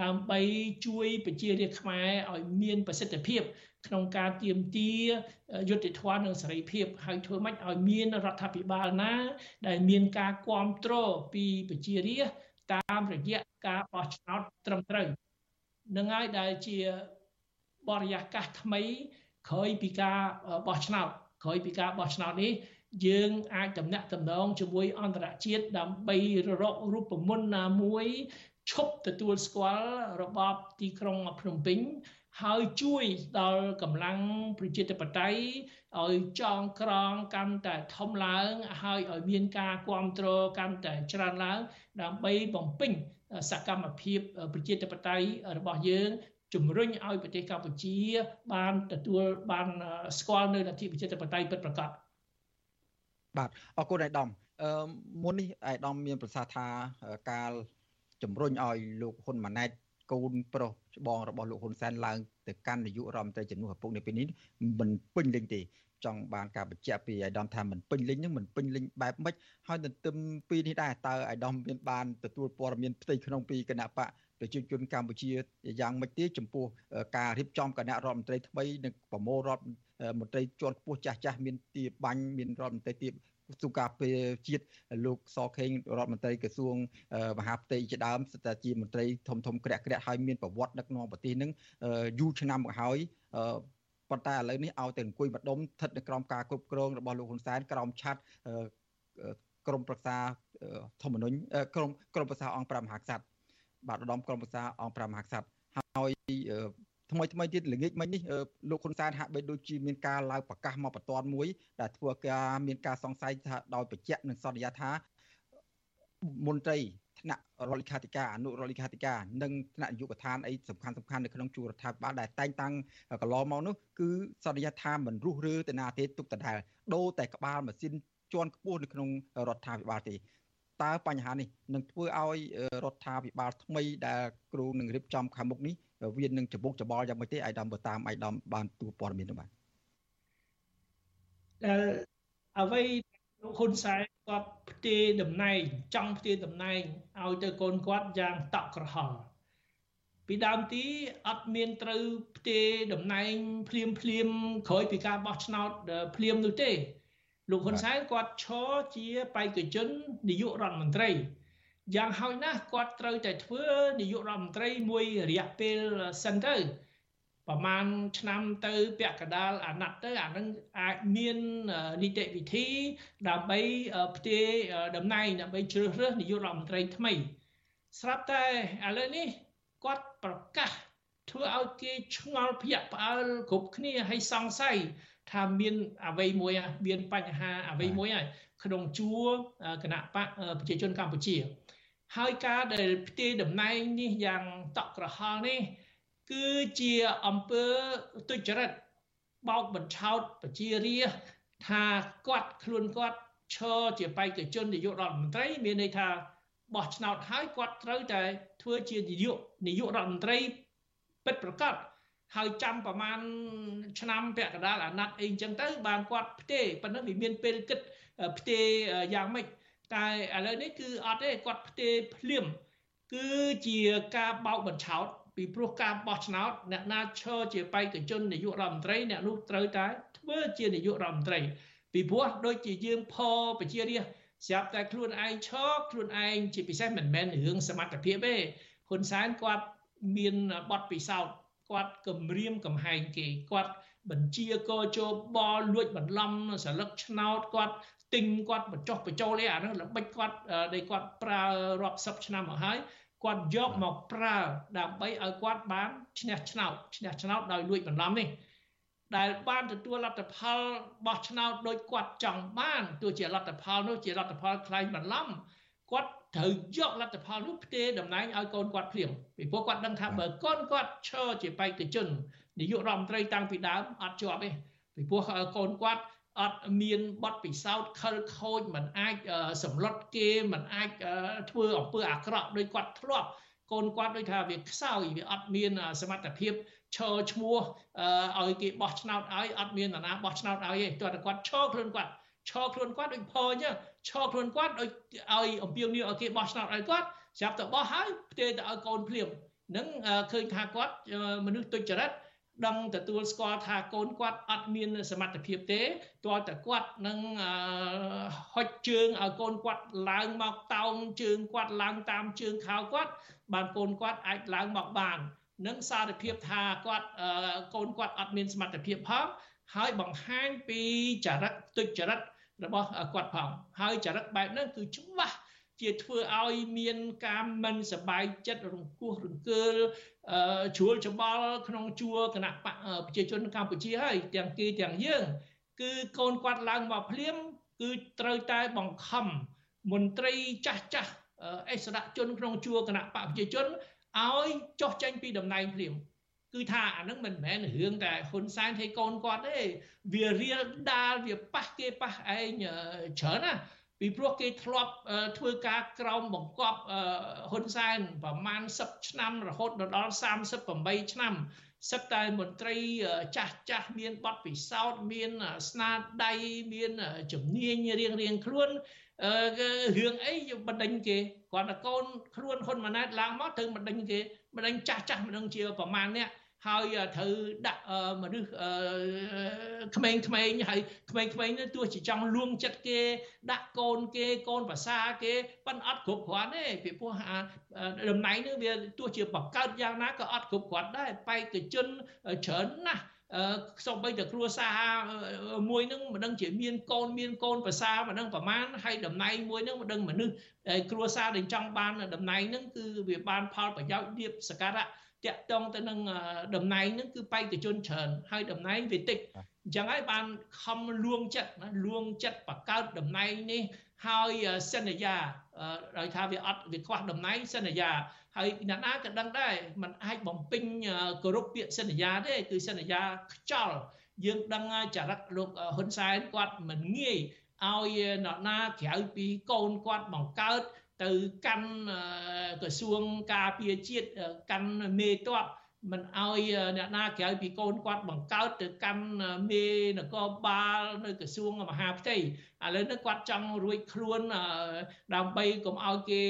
ដើម្បីជួយប្រជារាស្ត្រខ្មែរឲ្យមានប្រសិទ្ធភាពក្នុងការទៀមទាយុត្តិធម៌និងសេរីភាពហើយធ្វើម៉េចឲ្យមានរដ្ឋាភិបាលណា ដែលមានការគ្រប់គ្រងពីប្រជារាស្ត្រ តាមរយៈការបោះឆ្នោតត្រឹមត្រូវនឹងហើយដែលជាបរិយាកាសថ្មីក្រោយពីការបោះឆ្នោតក្រោយពីការបោះឆ្នោតនេះយើងអាចតំណាក់តំណងជាមួយអន្តរជាតិដើម្បីរករូបមន្តណាមួយឈប់ទទួលស្គាល់របបទីក្រុងភ្នំពេញហើយជួយដល់កម្លាំងប្រជាធិបតេយ្យឲ្យចងក្រងកាន់តែធំឡើង ហើយឲ្យមានការគ្រប់គ្រងកាន់តែច្រើនឡើង ដើម្បីបំពេញសកម្មភាពប្រជាធិបតេយ្យរបស់យើងជំរុញឲ្យប្រទេសកម្ពុជា បានទទួលបានស្គាល់នៅលទ្ធិប្រជាធិបតេយ្យពិតប្រាកដបាទអរគុណអាយដាមអឺមុននេះអាយដាមមានប្រសាសន៍ថាការជំរុញឲ្យលោកហ៊ុនម៉ាណែត កូនប្រុសច្បងរបស់លោកហ៊ុនសែនឡើងទៅកាន់នាយករដ្ឋមន្ត្រីជំនួសឪពុកនៅពេលនេះមិនពេញលេញទេចង់បានការបញ្ជាក់ពីអាយដាមថាមិនពេញលេញនឹងមិនពេញលេញបែបម៉េចហើយទន្ទឹមពីនេះដែរតើអាយដាមមានបានទទួលព័ត៌មានផ្ទៃក្នុងពីគណៈបកប្រជាជនកម្ពុជាយ៉ាងម៉េចទេចំពោះការរៀបចំគណៈរដ្ឋមន្ត្រីថ្មីនិងប្រមូលរដ្ឋមន្ត្រីជាន់ខ្ពស់ចាស់ចាស់មានទីបាញ់មានរដ្ឋមន្ត្រីទី សុខាភិបាលជាតិលោកសខេងរដ្ឋមន្ត្រីក្រសួងមហាផ្ទៃជាដើមស្ទើរជាមន្ត្រីធំធំក្រាក់ក្រាក់ហើយមានប្រវត្តិដឹកនាំប្រទេសនឹងយូរឆ្នាំមកហើយប៉ុន្តែឥឡូវនេះឲ្យតែអង្គុយម្ដុំស្ថិតនៅក្រោមការគ្រប់គ្រងរបស់លោកហ៊ុនសែនក្រោមឆាត់ក្រមប្រឹក្សាធម្មនុញ្ញក្រមក្រមប្រឹក្សាអង្គ5មហាក្សត្របាទឧត្តមក្រមប្រឹក្សាអង្គ5មហាក្សត្រហើយ ថ្មីថ្មីទៀតល្ងាចមិញនេះលោកហ៊ុនសែនហាក់បីដូចជាមានការឡើងប្រកាសមកបន្ទាន់មួយដែលធ្វើការមានការសង្ស័យថាដោយបញ្ជាក់និងសន្យាថាមន្ត្រីថ្នាក់រដ្ឋលេខាធិការអនុរដ្ឋលេខាធិការនិងថ្នាក់នាយកដ្ឋានអីសំខាន់សំខាន់នៅក្នុងជួររដ្ឋាភិបាលដែលតែងតាំងកន្លងមកនោះគឺសន្យាថាមិនរុះរើទៅណាទេទុកដដែលដូរតែក្បាលម៉ាស៊ីនជាន់ខ្ពស់នៅក្នុងរដ្ឋាភិបាលទេតើបញ្ហានេះនឹងធ្វើឲ្យរដ្ឋាភិបាលថ្មីដែលគ្រូនឹងរៀបចំខាងមុខនេះ វានឹងច្បុកច្បល់យ៉ាងម៉េចទេអាយដាមបើតាមអាយដាមបានទូព័ត៌មាននោះបាទដែលអ្វីលោកហ៊ុនសែនគាត់ផ្ទេរតំណែងចង់ផ្ទេរតំណែងឲ្យទៅកូនគាត់យ៉ាងតក់ក្រហល់ពីដើមទីអត់មានត្រូវផ្ទេរតំណែងភ្លាមភ្លាមក្រោយពីការបោះឆ្នោតភ្លាមនោះទេលោកហ៊ុនសែនគាត់ឈរជាបេក្ខជននាយករដ្ឋមន្ត្រី យ៉ាងហោចណាស់គាត់ត្រូវតែធ្វើនាយករដ្ឋមន្ត្រីមួយរយៈពេលសិនទៅប្រហែលឆ្នាំទៅពាក់កណ្ដាលអាណត្តិទៅអានឹងអាចមាននីតិវិធីដើម្បីផ្ទេរតំណែងដើម្បីជ្រើសរើសនាយករដ្ឋមន្ត្រីថ្មី ស្រាប់តែឥឡូវនេះគាត់ប្រកាសធ្វើឲ្យគេឆ្ងល់ភ្ញាក់ផ្អើលគ្រប់គ្នាឲ្យសង្ស័យថាមានអ្វីមួយមានបញ្ហាអ្វីមួយហើយក្នុងជួរគណៈបកប្រជាជនកម្ពុជា ហើយការដែលផ្ទេរតំណែងនេះយ៉ាងតក់ក្រហល់នេះ គឺជាអំពើទុច្ចរិតបោកបញ្ឆោតប្រជារាស្ត្រថាគាត់ខ្លួនគាត់ឈរជាបេក្ខជននាយករដ្ឋមន្ត្រី មានន័យថាបោះឆ្នោតហើយគាត់ត្រូវតែធ្វើជានាយកនាយករដ្ឋមន្ត្រីពិតប្រាកដហើយចាំប្រហែលឆ្នាំពាក់កណ្ដាលអាណត្តិអីចឹងទៅបានគាត់ផ្ទេរប៉ុន្តែវាមានពេលគិតផ្ទេរយ៉ាងម៉េច តែឥឡូវនេះគឺអត់ទេគាត់ផ្ទេរភ្លាមគឺជាការបោកបញ្ឆោតពីព្រោះការបោះឆ្នោតអ្នកណាឈរជាបេក្ខជននាយករដ្ឋមន្ត្រីអ្នកនោះត្រូវតែធ្វើជានាយករដ្ឋមន្ត្រីពីព្រោះដូចជាយើងផប្រជារាស្ត្រស្រាប់តែខ្លួនឯងឈរខ្លួនឯងជាពិសេសមិនមែនរឿងសមត្ថភាពទេហ៊ុនសែនគាត់មានបទពិសោធន៍គាត់គម្រាមកំហែងគេគាត់បញ្ជាកជបលួចបន្លំសន្លឹកឆ្នោតគាត់ ទិញគាត់បញ្ចុះបញ្ចូលឯអានោះល្បិចគាត់ដែលគាត់ប្រើរាប់សិបឆ្នាំមកហើយគាត់យកមកប្រើដើម្បីឲ្យគាត់បានឈ្នះឆ្នោតឈ្នះឆ្នោតដោយលួចបន្លំនេះដែលបានទទួលលទ្ធផលបោះឆ្នោតដោយគាត់ចង់បានទោះជាលទ្ធផលនោះជាលទ្ធផលខ្លែងបន្លំគាត់ត្រូវយកលទ្ធផលនោះផ្ទេរតំណែងឲ្យកូនគាត់ភ្លាមពីព្រោះគាត់ដឹងថាបើកូនគាត់ឈរជាបេក្ខជននាយករដ្ឋមន្ត្រីតាំងពីដើមអត់ជាប់ទេពីព្រោះកូនគាត់ អត់មានបទពិសោធន៍ខលខូចមិនអាចសម្លុតគេមិនអាចធ្វើអំពើអាក្រក់ដោយគាត់ធ្លាប់កូនគាត់ដូចថាវាខ្សោយវាអត់មានសមត្ថភាពឈរឈ្មោះឲ្យគេបោះឆ្នោតឲ្យអត់មាននរណាបោះឆ្នោតឲ្យទេទោះតែគាត់ឈរខ្លួនគាត់ឈរខ្លួនគាត់ដូចភអញ្ចឹងឈរខ្លួនគាត់ដូចឲ្យអំពាវនាវឲ្យគេបោះឆ្នោតឲ្យគាត់ស្រាប់តែបោះហើយផ្ទេរទៅឲ្យកូនភ្លាមនឹងឃើញថាគាត់មនុស្សទុច្ចរិត ដឹងទទួលស្គាល់ថាកូនគាត់អត់មានសមត្ថភាពទេទាល់តែគាត់នឹងហុចជើងឲ្យកូនគាត់ឡើងមកតោងជើងគាត់ឡើងតាមជើងខោគាត់ បានកូនគាត់អាចឡើងមកបាននឹងសារភាពថាគាត់កូនគាត់អត់មានសមត្ថភាពផងហើយបង្ហាញពីចរិតទុច្ចរិតរបស់គាត់ផងហើយចរិតបែបហ្នឹងគឺច្បាស់ ជាធ្វើឲ្យមានការមិនសบายចិត្តរង្គោះរង្គើលជ្រួលច្បល់ក្នុងជួរគណៈបកប្រជាជនកម្ពុជាហើយទាំងគេទាំងយើង គឺកូនគាត់ឡើងមកភ្លាមគឺត្រូវតែបង្ខំមន្ត្រីចាស់ចាស់អិសរាជជនក្នុងជួរគណៈបកប្រជាជនឲ្យចុះចេញពីតំណែងភ្លាមគឺថាអានឹងមិនមែនរឿងតែហ៊ុនសែនឲ្យកូនគាត់ទេវារៀលដាលវាប៉ះគេប៉ះឯងច្រើនណា ពីព្រោះគេធ្លាប់ធ្វើការក្រោមបង្គាប់ហ៊ុនសែនប្រមាណ10ឆ្នាំរហូតដល់38ឆ្នាំសិតតែមន្ត្រីចាស់ចាស់មានបទពិសោធន៍មានស្នាដៃមានជំនាញរៀងរៀងខ្លួនរឿងអីបណ្ដេញគេគាត់តែកូនខ្លួនហ៊ុនម៉ាណែតឡើងមកទៅបណ្ដេញគេបណ្ដេញចាស់ចាស់មិនដឹងជាប្រមាណអ្នក ហើយត្រូវដាក់មនុស្សក្មេងក្មេងហើយក្មេងក្មេងនេះទោះជាចង់លួងចិត្តគេ ដាក់កូនគេកូនភាសាគេប៉ិនអត់គ្រប់គ្រាន់ទេពីព្រោះតំណែងនេះវាទោះជាបង្កើតយ៉ាងណាក៏អត់គ្រប់គ្រាន់ដែរបេក្ខជនច្រើនណាស់សូម្បីតែគ្រួសារមួយនឹងមិនដឹងជាមានកូនមានកូនភាសាមិនដឹងប្រមាណហើយតំណែងមួយនឹងមិនដឹងមនុស្សគ្រួសារដែលចង់បានតំណែងនឹងគឺវាបានផលប្រយោជន៍លៀបសការៈ តាក់ទងទៅនឹងតំណែងហ្នឹងគឺបេក្ខជនច្រើនហើយតំណែងវាតិចអញ្ចឹងហើយបានខំលួងចិត្តណាលួងចិត្តបកកើតតំណែងនេះហើយសន្យាដោយថាវាអត់វាខ្វះតំណែងសន្យាហើយអ្នកណាក៏ដឹងដែរมันអាចបំពេញគោរពពាក្យសន្យាទេគឺសន្យាខ្ចល់យើងដឹងចរិតលោកហ៊ុនសែនគាត់មិនងាយឲ្យអ្នកណាក្រៅពីកូនគាត់បង្កើត ទៅកាន់ក្រសួងការពារជាតិកាន់មេតបមិនឲ្យអ្នកណាក្រៅពីកូនគាត់បង្កើតទៅកាន់មេនគរបាលនៅក្រសួងមហាផ្ទៃឥឡូវនេះគាត់ចង់រួចខ្លួនដើម្បីកុំឲ្យគេ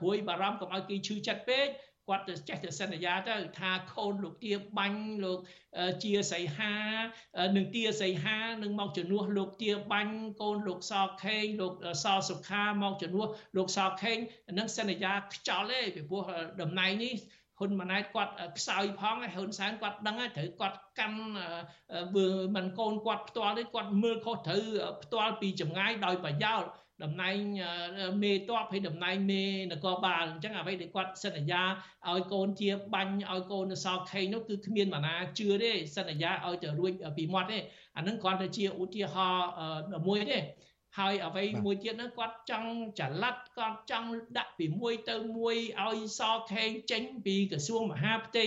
ព្រួយបារម្ភកុំឲ្យគេឈឺចិត្តពេក គាត់ទៅចេះទៅសន្យាទៅថាខូនលោកទាបាញ់លោកជាសីហានឹងទាសីហានឹងមកជំនួសលោកទាបាញ់កូនលោកសខេងលោកសសុខាមកជំនួសលោកសខេងនឹងសន្យាខ្ចល់ទេពីព្រោះតំណែងនេះហ៊ុនម៉ាណែតគាត់ខ្សោយផងហើយហ៊ុនសែនគាត់ដឹងហើយត្រូវគាត់កាន់មើលមិនកូនគាត់ផ្ទាល់ទេគាត់មើលខុសត្រូវផ្ទាល់ពីចម្ងាយដោយប្រយោល តំណែងមេតបហើយតំណែងមេនគរបាលអញ្ចឹងអ្វីដែលគាត់សន្យាឲ្យកូនជាបាញ់ឲ្យកូននៅសល់ខេងនោះគឺគ្មានម៉ាណាជឿទេសន្យាឲ្យទៅរួចពីមាត់ទេអានឹងគ្រាន់តែជាឧទាហរណ៍មួយទេហើយអ្វីមួយទៀតនោះគាត់ចង់ចល័តគាត់ចង់ដាក់ពីមួយទៅមួយឲ្យសខេងចេញពីក្រសួងមហាផ្ទៃ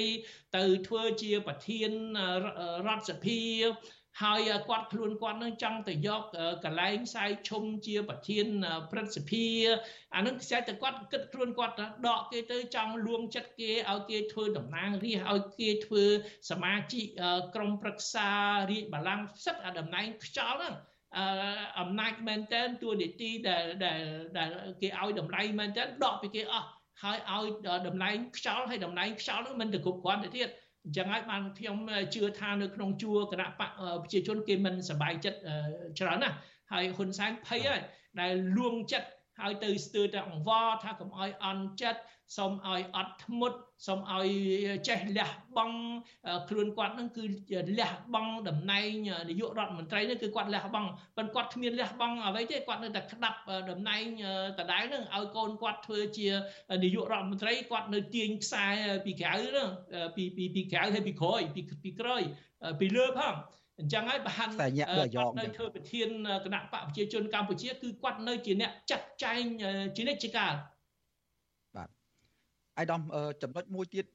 ទៅធ្វើជាប្រធានរដ្ឋសភា ហើយគាត់ខ្លួនគាត់នឹងចង់ទៅយកកលែងខ្សែឈុំជាប្រធានព្រឹទ្ធសភាអានឹងខ្សែតែគាត់គិតខ្លួនគាត់ដកគេទៅចង់លួងចិត្តគេឲ្យគេធ្វើតំណាងរាស្ត្រឲ្យគេធ្វើសមាជិកក្រុមប្រឹក្សារាជបល្ល័ង្កសិទ្ធអាតំណែងខ្ចល់ហ្នឹងអំណាចមែនតើតួនាទីដែលដែលគេឲ្យតម្លៃមែនតើដកពីគេអស់ហើយឲ្យតម្លៃខ្យល់ហើយតម្លៃខ្យល់នោះមិនទៅគ្រប់គ្រាន់ទៅទៀត អញ្ចឹងហើយបានខ្ញុំជឿថានៅក្នុងជួរគណៈបកប្រជាជនគេមិនសប្បាយចិត្តច្រើនណាស់ហើយហ៊ុនសែនភ័យហើយដែលលួងចិត្តហើយទៅស្ទើរតែអង្វរថាកុំឲ្យអន់ចិត្តសូមឲ្យអត់ធ្មត់សូមឲ្យចេះលះបង់ខ្លួនគាត់នឹងគឺលះបង់តំណែងនាយករដ្ឋមន្ត្រីនេះគឺគាត់លះបង់ប៉ុន្តែគាត់គ្មានលះបង់អ្វីទេគាត់នៅតែក្តាប់តំណែងដដែលនឹងឲ្យកូនគាត់ធ្វើជានាយករដ្ឋមន្ត្រីគាត់នៅទាញខ្សែពីក្រៅនឹងពីពីពីក្រៅហើយពីក្រោយពីពីក្រោយពីលើផងអញ្ចឹងហើយបានគាត់នៅធ្វើប្រធានគណៈបកប្រជាជនកម្ពុជាគឺគាត់នៅជាអ្នកចាត់ចែងជានិច្ចកាល អាយដាមចំណុចមួយទៀត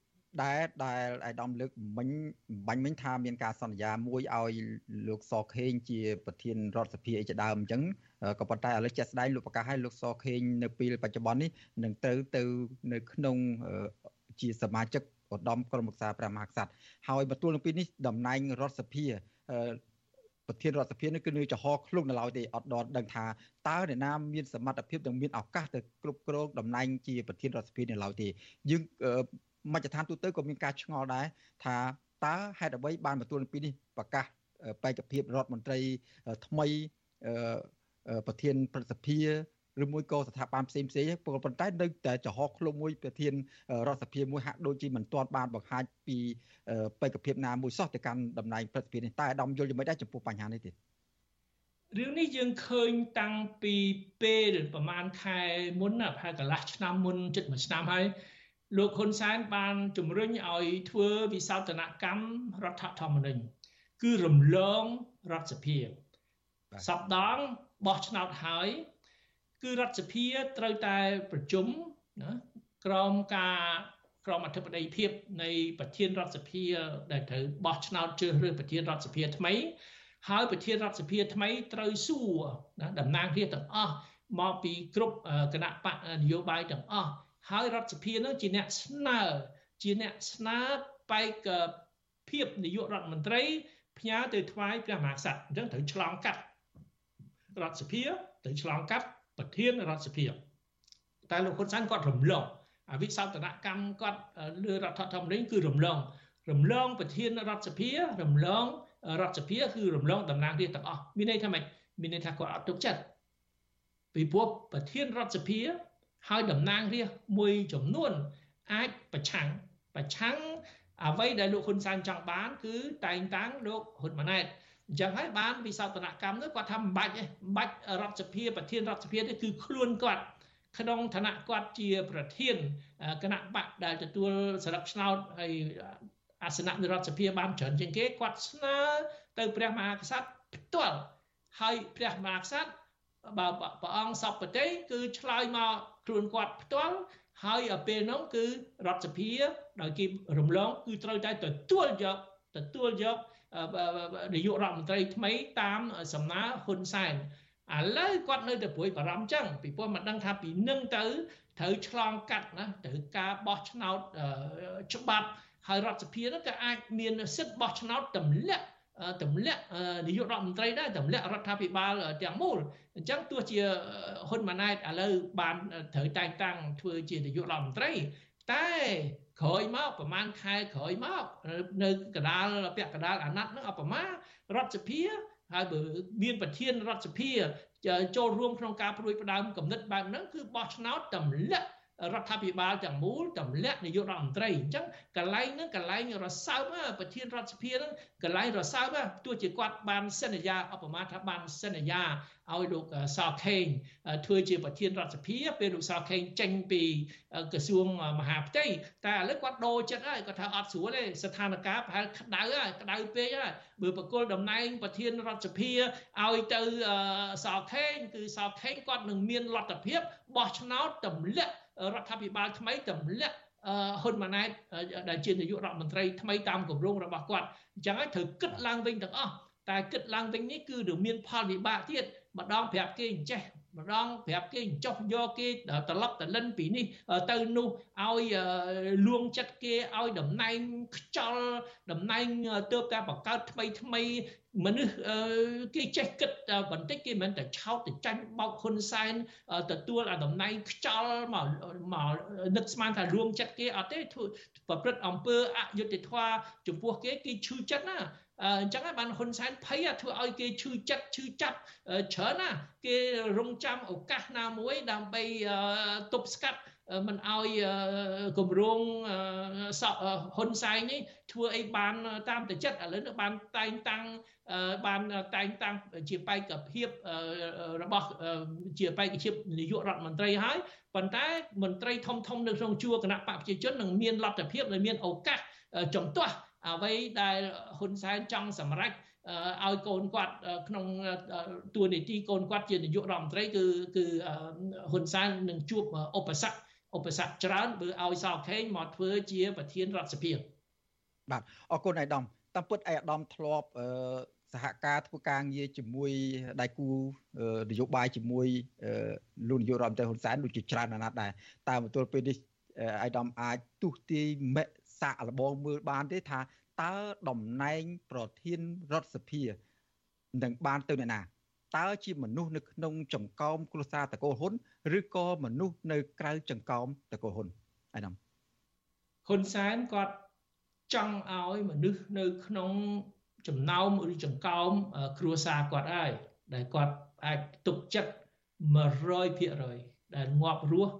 ដែលដែលអាយដាមលើកមិញបាញ់មិញថាមានការសន្យាមួយឲ្យលោកសខេងជាប្រធានរដ្ឋសភាអីជាដើមអញ្ចឹងក៏ប៉ុន្តែឥឡូវជាក់ស្ដែងលោកប្រកាសឲ្យលោកសខេងនៅពេលបច្ចុប្បន្ននេះនឹងទៅទៅនៅក្នុងជាសមាជិកឧត្តមក្រុមប្រឹក្សាព្រះមហាក្សត្រហើយបន្ទួលនឹងពីនេះតំណែងរដ្ឋសភា ប្រធានរដ្ឋសភានេះគឺនៅចំហខ្លួននៅឡើយទេអត់ដល់ដឹងថាតើអ្នកណាមានសមត្ថភាពនិងមានឱកាសទៅគ្រប់គ្រងតំណែងជាប្រធានរដ្ឋសភានៅឡើយទេយើងមជ្ឈដ្ឋានទូទៅក៏មានការឆ្ងល់ដែរថាតើហេតុអ្វីបានបន្ទួលពីនេះប្រកាសបេក្ខភាពរដ្ឋមន្ត្រីថ្មីប្រធានព្រឹទ្ធសភា ឬមួយក៏ស្ថាប័នផ្សេងផ្សេងប៉ុន្តែនៅតែចំហខ្លួនមួយប្រធានរដ្ឋសភាមួយហាក់ដូចជាមិនទាន់បានបង្ហាញពីបេក្ខភាពណាមួយសោះទៅកាន់តំណែងព្រឹទ្ធសភានេះតែអាដាមយល់យ៉ាងម៉េចដែរចំពោះបញ្ហានេះទៀតរឿងនេះយើងឃើញតាំងពីពេលប្រហែលខែមុនណាប្រហែលកន្លះឆ្នាំមុនជិតមួយឆ្នាំហើយលោកហ៊ុនសែនបានជំរុញឲ្យធ្វើវិសោធនកម្មរដ្ឋធម្មនុញ្ញគឺរំលងរដ្ឋសភាសពដងបោះឆ្នោតហើយ គឺរដ្ឋសភាត្រូវតែប្រជុំណាក្រោមការក្រមអធិបតីភាពនៃប្រធានរដ្ឋសភាដែលត្រូវបោះឆ្នោតជ្រើសរើសប្រធានរដ្ឋសភាថ្មីហើយប្រធានរដ្ឋសភាថ្មីត្រូវសួរណាតំណាងរាស្ត្រទាំងអស់មកពីគ្រប់គណៈបកនយោបាយទាំងអស់ហើយរដ្ឋសភានឹងជាអ្នកស្នើជាអ្នកស្នើបែកភាពនាយករដ្ឋមន្ត្រីផ្ញើទៅថ្វាយព្រះមហាក្សត្រអញ្ចឹងត្រូវឆ្លងកាត់រដ្ឋសភាត្រូវឆ្លងកាត់ ប្រធានរដ្ឋសភាតែលោកហ៊ុនសែនគាត់រំលងអវិសោធនកម្មគាត់លើរដ្ឋធម្មនុញ្ញគឺរំលងរំលងប្រធានរដ្ឋសភារំលងរដ្ឋសភាគឺរំលងតំណាងរាស្ត្រទាំងអស់មានន័យថាម៉េចមានន័យថាគាត់អត់ទុកចិត្តពីព្រោះប្រធានរដ្ឋសភាហើយតំណាងរាស្ត្រមួយចំនួនអាចប្រឆាំងប្រឆាំងអ្វីដែលលោកហ៊ុនសែនចង់បាន គឺតែងតាំងលោកហ៊ុនម៉ាណែត អញ្ចឹងហើយបានវិសោធនកម្មនោះគាត់ថាមិនបាច់ទេមិនបាច់រដ្ឋសភាប្រធានរដ្ឋសភាទេគឺខ្លួនគាត់ក្នុងឋានៈគាត់ជាប្រធានគណៈបកដែលទទួលសរុបឆ្នោតហើយអាសនៈនៃរដ្ឋសភាបានច្រើនជាងគេគាត់ស្នើទៅព្រះមហាក្សត្រផ្ទាល់ហើយព្រះមហាក្សត្របើព្រះអង្គសពតិគឺឆ្លើយមកខ្លួនគាត់ផ្ទាល់ហើយពេលនោះគឺរដ្ឋសភាដោយគេរំលងគឺត្រូវតែទទួលយកទទួលយក នាយករដ្ឋមន្ត្រីថ្មីតាមសំណើហ៊ុនសែនឥឡូវគាត់នៅតែព្រួយបារម្ភចឹងពីព្រោះមិនដឹងថាពីនឹងទៅត្រូវឆ្លងកាត់ណាត្រូវការបោះឆ្នោតច្បាប់ហើយរដ្ឋសភានោះក៏អាចមានសិទ្ធិបោះឆ្នោតទម្លាក់ទម្លាក់នាយករដ្ឋមន្ត្រីដែរទម្លាក់រដ្ឋាភិបាលទាំងមូលអញ្ចឹងទោះជាហ៊ុនម៉ាណែតឥឡូវបានត្រូវតែងតាំងធ្វើជានាយករដ្ឋមន្ត្រីតែ ក្រោយមកប្រហែលខែក្រោយមកនៅកដាលពាក់កដាលអាណត្តិហ្នឹងអបមារដ្ឋសភាហើយបើមានប្រធានរដ្ឋសភាចូលរួមក្នុងការព្រួយផ្ដើមគំនិតបែបហ្នឹងគឺបោះឆ្នោតទម្លាក់ រដ្ឋាភិបាលទាំងមូលទម្លាក់នាយករដ្ឋមន្ត្រីអញ្ចឹងកន្លែងហ្នឹងកន្លែងរសើបប្រធានរដ្ឋសភាហ្នឹងកន្លែងរសើបទោះជាគាត់បានសន្យាអបមាថាបានសន្យាឲ្យលោកសខេងធ្វើជាប្រធានរដ្ឋសភាពេលលោកសខេងចេញពីក្រសួងមហាផ្ទៃតែឥឡូវគាត់ដូរចិត្តហើយគាត់ថាអត់ស្រួលទេស្ថានភាពប្រហែលក្តៅហើយក្តៅពេកហើយបើបកគលតំណែងប្រធានរដ្ឋសភាឲ្យទៅសខេងគឺសខេងគាត់នឹងមានលទ្ធភាពបោះឆ្នោតទម្លាក់ រដ្ឋាភិបាលថ្មីទម្លាក់ហ៊ុនម៉ាណែតដែលជានាយករដ្ឋមន្ត្រីថ្មីតាមគម្រោងរបស់គាត់អញ្ចឹងហើយត្រូវគិតឡើងវិញទាំងអស់តែគិតឡើងវិញនេះគឺនឹងមានផលវិបាកទៀតម្ដងប្រាប់គេអញ្ចេះ ម្ដងប្រាប់គេចុះយកគេត្រឡប់តលិនពីនេះទៅនោះឲ្យលួងចិត្តគេឲ្យតំណែងខ្ចលតំណែងទៅតែបង្កើតថ្មីថ្មីមនុស្សគេចេះគិតបន្តិចគេមិនតែឆោតទៅចាញ់បោកហ៊ុនសែនទទួលអាតំណែងខ្ចល់មកមកនឹកស្មានថារួមចិត្តគេអត់ទេធ្វើប្រព្រឹត្តអំពើអយុត្តិធម៌ចំពោះគេគេឈឺចិត្តណា អញ្ចឹងហើយបានហ៊ុនសែនភ័យធ្វើឲ្យគេឈឺចិត្តឈឺចាប់ច្រើនណាគេរងចាំឱកាសណាមួយដើម្បីទប់ស្កាត់មិនឲ្យគម្រោងហ៊ុនសែននេះធ្វើអីបានតាមតែចិត្តឥឡូវនេះបានតែងតាំងបានតែងតាំងជាបេក្ខភាពរបស់ជាបេក្ខភាពនាយករដ្ឋមន្ត្រីហើយប៉ុន្តែមន្ត្រីធំធំនៅក្នុងជួរគណៈបកប្រជាជននឹងមានលទ្ធភាពនិងមានឱកាសចំទាស់ អ្វីដែលហ៊ុនសែនចង់សម្រេចឲ្យកូនគាត់ក្នុងតួនាទីកូនគាត់ជានាយករដ្ឋមន្ត្រីគឺគឺហ៊ុនសែននឹងជួបឧបសគ្គឧបសគ្គច្រើនបើឲ្យសោខេងមកធ្វើជាប្រធានរដ្ឋសភាបាទអរគុណអាយដាមតាមពិតអាយដាមធ្លាប់សហការធ្វើការងារជាមួយដៃគូនយោបាយជាមួយលោកនាយករដ្ឋមន្ត្រីហ៊ុនសែនដូចជាច្រើនអាណត្តិដែរតាមទល់ពេលនេះអាយដាមអាចទុះទាយមេ សាកលបងមើលបានទេថាតើតំណែងប្រធានរដ្ឋសភានឹងបានទៅអ្នកណាតើជាមនុស្សនៅក្នុងចង្កោមគ្រួសារតកូលហ៊ុនឬក៏មនុស្សនៅក្រៅចង្កោមតកូលហ៊ុនអាយដាមហ៊ុនសែនគាត់ចង់ឲ្យមនុស្សនៅក្នុងចំណោមឬចង្កោមគ្រួសារគាត់ហើយដែលគាត់អាចទុកចិត្ត100%ដែលងាប់រស់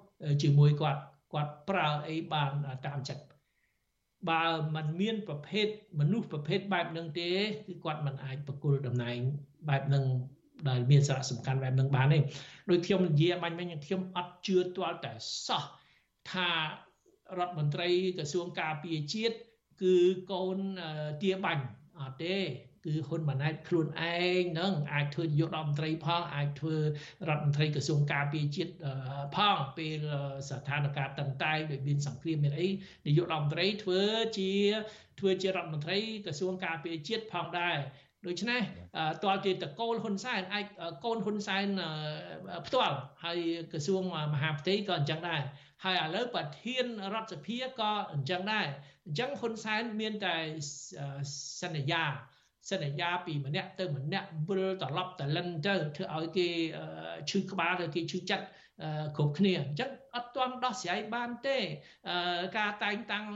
ជាមួយគាត់គាត់ប្រើអីបានតាមចិត្ត បើมันមានប្រភេទមនុស្សប្រភេទបែបហ្នឹងទេគឺគាត់មិនអាចបកគលតំណែងបែបហ្នឹងដែលមានសារៈសំខាន់បែបហ្នឹងបានទេដោយខ្ញុំនិយាយបាញ់មិញខ្ញុំអត់ជឿទាល់តែសោះថារដ្ឋមន្ត្រីក្រសួងការពារជាតិគឺកូនទាបាញ់អត់ទេ គឺហ៊ុនម៉ាណែតខ្លួនឯងនឹងអាចធ្វើនាយករដ្ឋមន្ត្រីផងអាចធ្វើរដ្ឋមន្ត្រីក្រសួងការពារជាតិផងពេលស្ថានភាពតឹងតែងដូចមានសង្គ្រាមមានអីនាយករដ្ឋមន្ត្រីធ្វើជាធ្វើជារដ្ឋមន្ត្រីក្រសួងការពារជាតិផងដែរដូច្នេះតលជាតកូលហ៊ុនសែនអាចកូនហ៊ុនសែនផ្ទាល់ហើយក្រសួងមហាផ្ទៃក៏អញ្ចឹងដែរហើយឥឡូវប្រធានរដ្ឋសភាក៏អញ្ចឹងដែរអញ្ចឹងហ៊ុនសែនមានតែសន្យា សន្យាពីម្នាក់ទៅម្នាក់វិលត្រឡប់តលិនទៅធ្វើឲ្យគេឈឺក្បាលឬគេឈឺចិត្ត គ្រប់គ្នាអញ្ចឹងអត់ទាន់ដោះស្រាយបានទេការតែងតាំង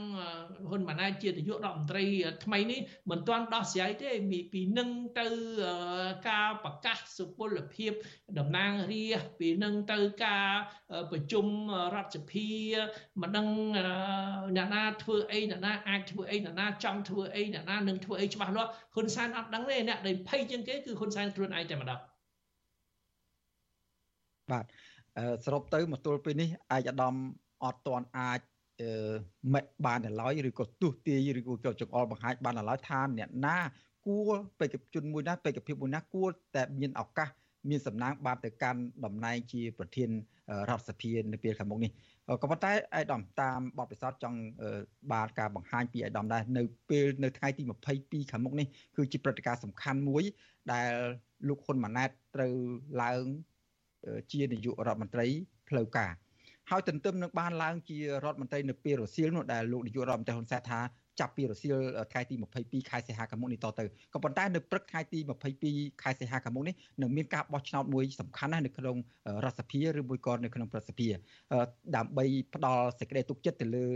ហ៊ុនម៉ាណែតជានាយករដ្ឋមន្ត្រីថ្មីនេះមិនទាន់ដោះស្រាយទេពីនឹងទៅការប្រកាសសុពលភាពតំណាងរាស្ត្រពីនឹងទៅការប្រជុំរដ្ឋសភាមិនដឹងអ្នកណាធ្វើអីអ្នកណាអាចធ្វើអីអ្នកណាចង់ធ្វើអីអ្នកណានឹងធ្វើអីច្បាស់លាស់ហ៊ុនសែនអត់ដឹងទេអ្នកដែលភ័យជាងគេគឺហ៊ុនសែនខ្លួនឯងតែម្ដងបាទ សរុបទៅមកទល់ពេលនេះឯកឧត្តមអត់ទាន់អាចមេបានដល់ឡើយឬក៏ទុះទាយឬក៏ចង្អុលបង្ហាញបានដល់ឡើយថាអ្នកណាគួរបេក្ខជនមួយណាបេក្ខភាពមួយណាគួរតែមានឱកាសមានសំណាងបានទៅកាន់តំណែងជាប្រធានរដ្ឋសភានៅពេលខាងមុខនេះក៏ប៉ុន្តែអៃដាមតាមបទពិសោធន៍ចង់បានការបង្ហាញពីអៃដាមដែរនៅពេលនៅថ្ងៃទី22ខាងមុខនេះគឺជាព្រឹត្តិការណ៍សំខាន់មួយដែលលោកហ៊ុនម៉ាណែតត្រូវឡើង ជានាយករដ្ឋមន្ត្រីផ្លូវការហើយទន្ទឹមនឹងបានឡើងជារដ្ឋមន្ត្រីនៅពេលរសៀលនោះដែលលោកនាយករដ្ឋមន្ត្រីហ៊ុនសែនថាចាប់ពីរសៀលថ្ងៃទី22ខែសីហាខាងមុខនេះតទៅក៏ប៉ុន្តែនៅព្រឹកថ្ងៃទី22ខែសីហាខាងមុខនេះនឹងមានការបោះឆ្នោតមួយសំខាន់ណាស់នៅក្នុងរដ្ឋសភាឬមួយក៏នៅក្នុងប្រសិទ្ធិដើម្បីផ្ដល់សេចក្តីទុកចិត្តទៅលើ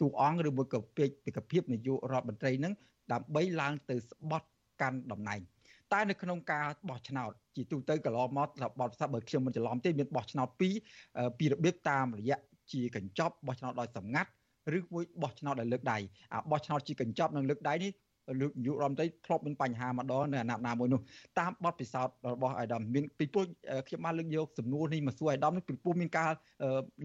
ទូអង្គឬមួយក៏ពេកពីកភាពនាយករដ្ឋមន្ត្រីនឹងដើម្បីឡើងទៅស្បត់កាន់តំណែង តែនៅក្នុងការបោះឆ្នោតជាទូទៅកន្លងមកបទសាស្ត្របើខ្ញុំមិនច្រឡំទេមានបោះឆ្នោតពីរពីរបៀបតាមរយៈជាកញ្ចប់បោះឆ្នោតដោយសម្ងាត់ឬមួយបោះឆ្នោតដោយលើកដៃអាបោះឆ្នោតជាកញ្ចប់និងលើកដៃនេះលោកនាយករដ្ឋមន្ត្រីធ្លាប់មានបញ្ហាម្ដងនៅអាណត្តិណាមួយនោះតាមបទពិសោធន៍របស់អាយដាមមានពីព្រោះខ្ញុំបានលើកយកសំណួរនេះមកសួរអាយដាមនេះពីព្រោះមានការ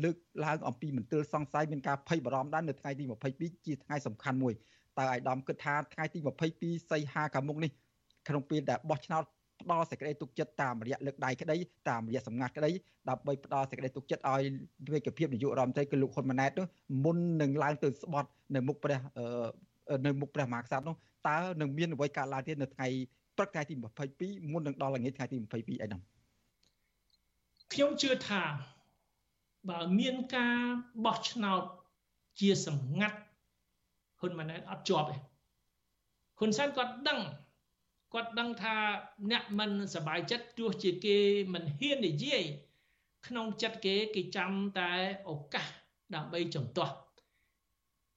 លើកឡើងអំពីមន្ទិលសង្ស័យមានការភ័យបារម្ភដែរនៅថ្ងៃទី22ជាថ្ងៃសំខាន់មួយតើអាយដាមគិតថាថ្ងៃទី22សីហាខាងមុខនេះ ក្នុងពេលដែលបោះឆ្នោតផ្ដល់សេចក្តីទុកចិត្តតាមរយៈលើកដៃក្តីតាមរយៈសម្ងាត់ក្តីដើម្បីផ្ដល់សេចក្តីទុកចិត្តឲ្យវិកភាពនាយករដ្ឋមន្ត្រីគឺលោកហ៊ុនម៉ាណែតនោះមុននឹងឡើងទៅស្បត់នៅមុខព្រះនៅមុខព្រះមហាក្សត្រនោះតើនឹងមានអ្វីកើតឡើងទៀតនៅថ្ងៃព្រឹកថ្ងៃទី22មុននឹងដល់ល្ងាចថ្ងៃទី22អីហ្នឹងខ្ញុំជឿថាបើមានការបោះឆ្នោតជាសម្ងាត់ហ៊ុនម៉ាណែតអត់ជាប់ទេហ៊ុនសែនគាត់ដឹង គាត់ដឹងថាអ្នកមិនសบายចិត្តទោះជាគេមិនហ៊ាននិយាយក្នុងចិត្តគេគេចាំតែឱកាសដើម្បីចំទាស់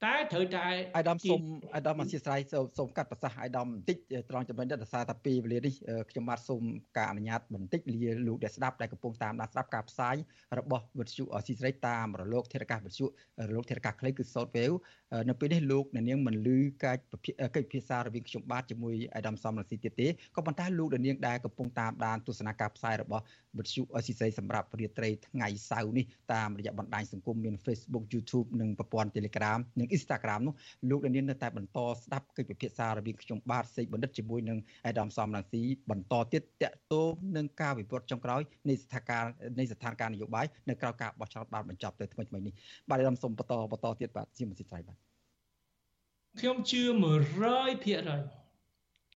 តែត្រូវតែអាយដាមសូមអាយដាមអធិស្ឋានសូមកាត់ប្រសាសន៍អាយដាមបន្តិចត្រង់ចំណុចនេះដោយសារតែពេលវេលានេះខ្ញុំបាទសូមការអនុញ្ញាតបន្តិចលាលោកដែលស្ដាប់ដែលកំពុងតាមដានស្ដាប់ការផ្សាយរបស់វិទ្យុអស៊ីសេរីតាមរលកធារកាសវិទ្យុរលកធារកាសខ្លីគឺ Shortwave នៅពេលនេះលោកអ្នកនាងមិនលឺការកិច្ចពិភាក្សារវាងខ្ញុំបាទជាមួយអាយដាមសំរងស៊ីទៀតទេក៏ប៉ុន្តែលោកអ្នកនាងដែលកំពុងតាមដានទស្សនាការផ្សាយរបស់វិទ្យុអស៊ីសេរីសម្រាប់រាត្រីថ្ងៃសៅរ៍នេះតាមរយៈបណ្ដាញសង្គមមាន Facebook YouTube និងប្រព័ន្ធ Telegram និង Instagram នោះលោកដានៀននៅតែបន្តស្ដាប់កិច្ចពិភាក្សារវាងខ្ញុំបាទសេកបណ្ឌិតជាមួយនឹងអេដាមសំរងស៊ីបន្តទៀតតកតងនឹងការវិវត្តចុងក្រោយនៃស្ថានភាពនៃស្ថានភាពនយោបាយនៅក្រៅការបោះឆ្នោតបានបញ្ចប់ទៅថ្មីៗនេះបាទអេដាមសូមបន្តបន្តទៀតបាទជាមសិទ្ធិបាទខ្ញុំជឿ100%ថា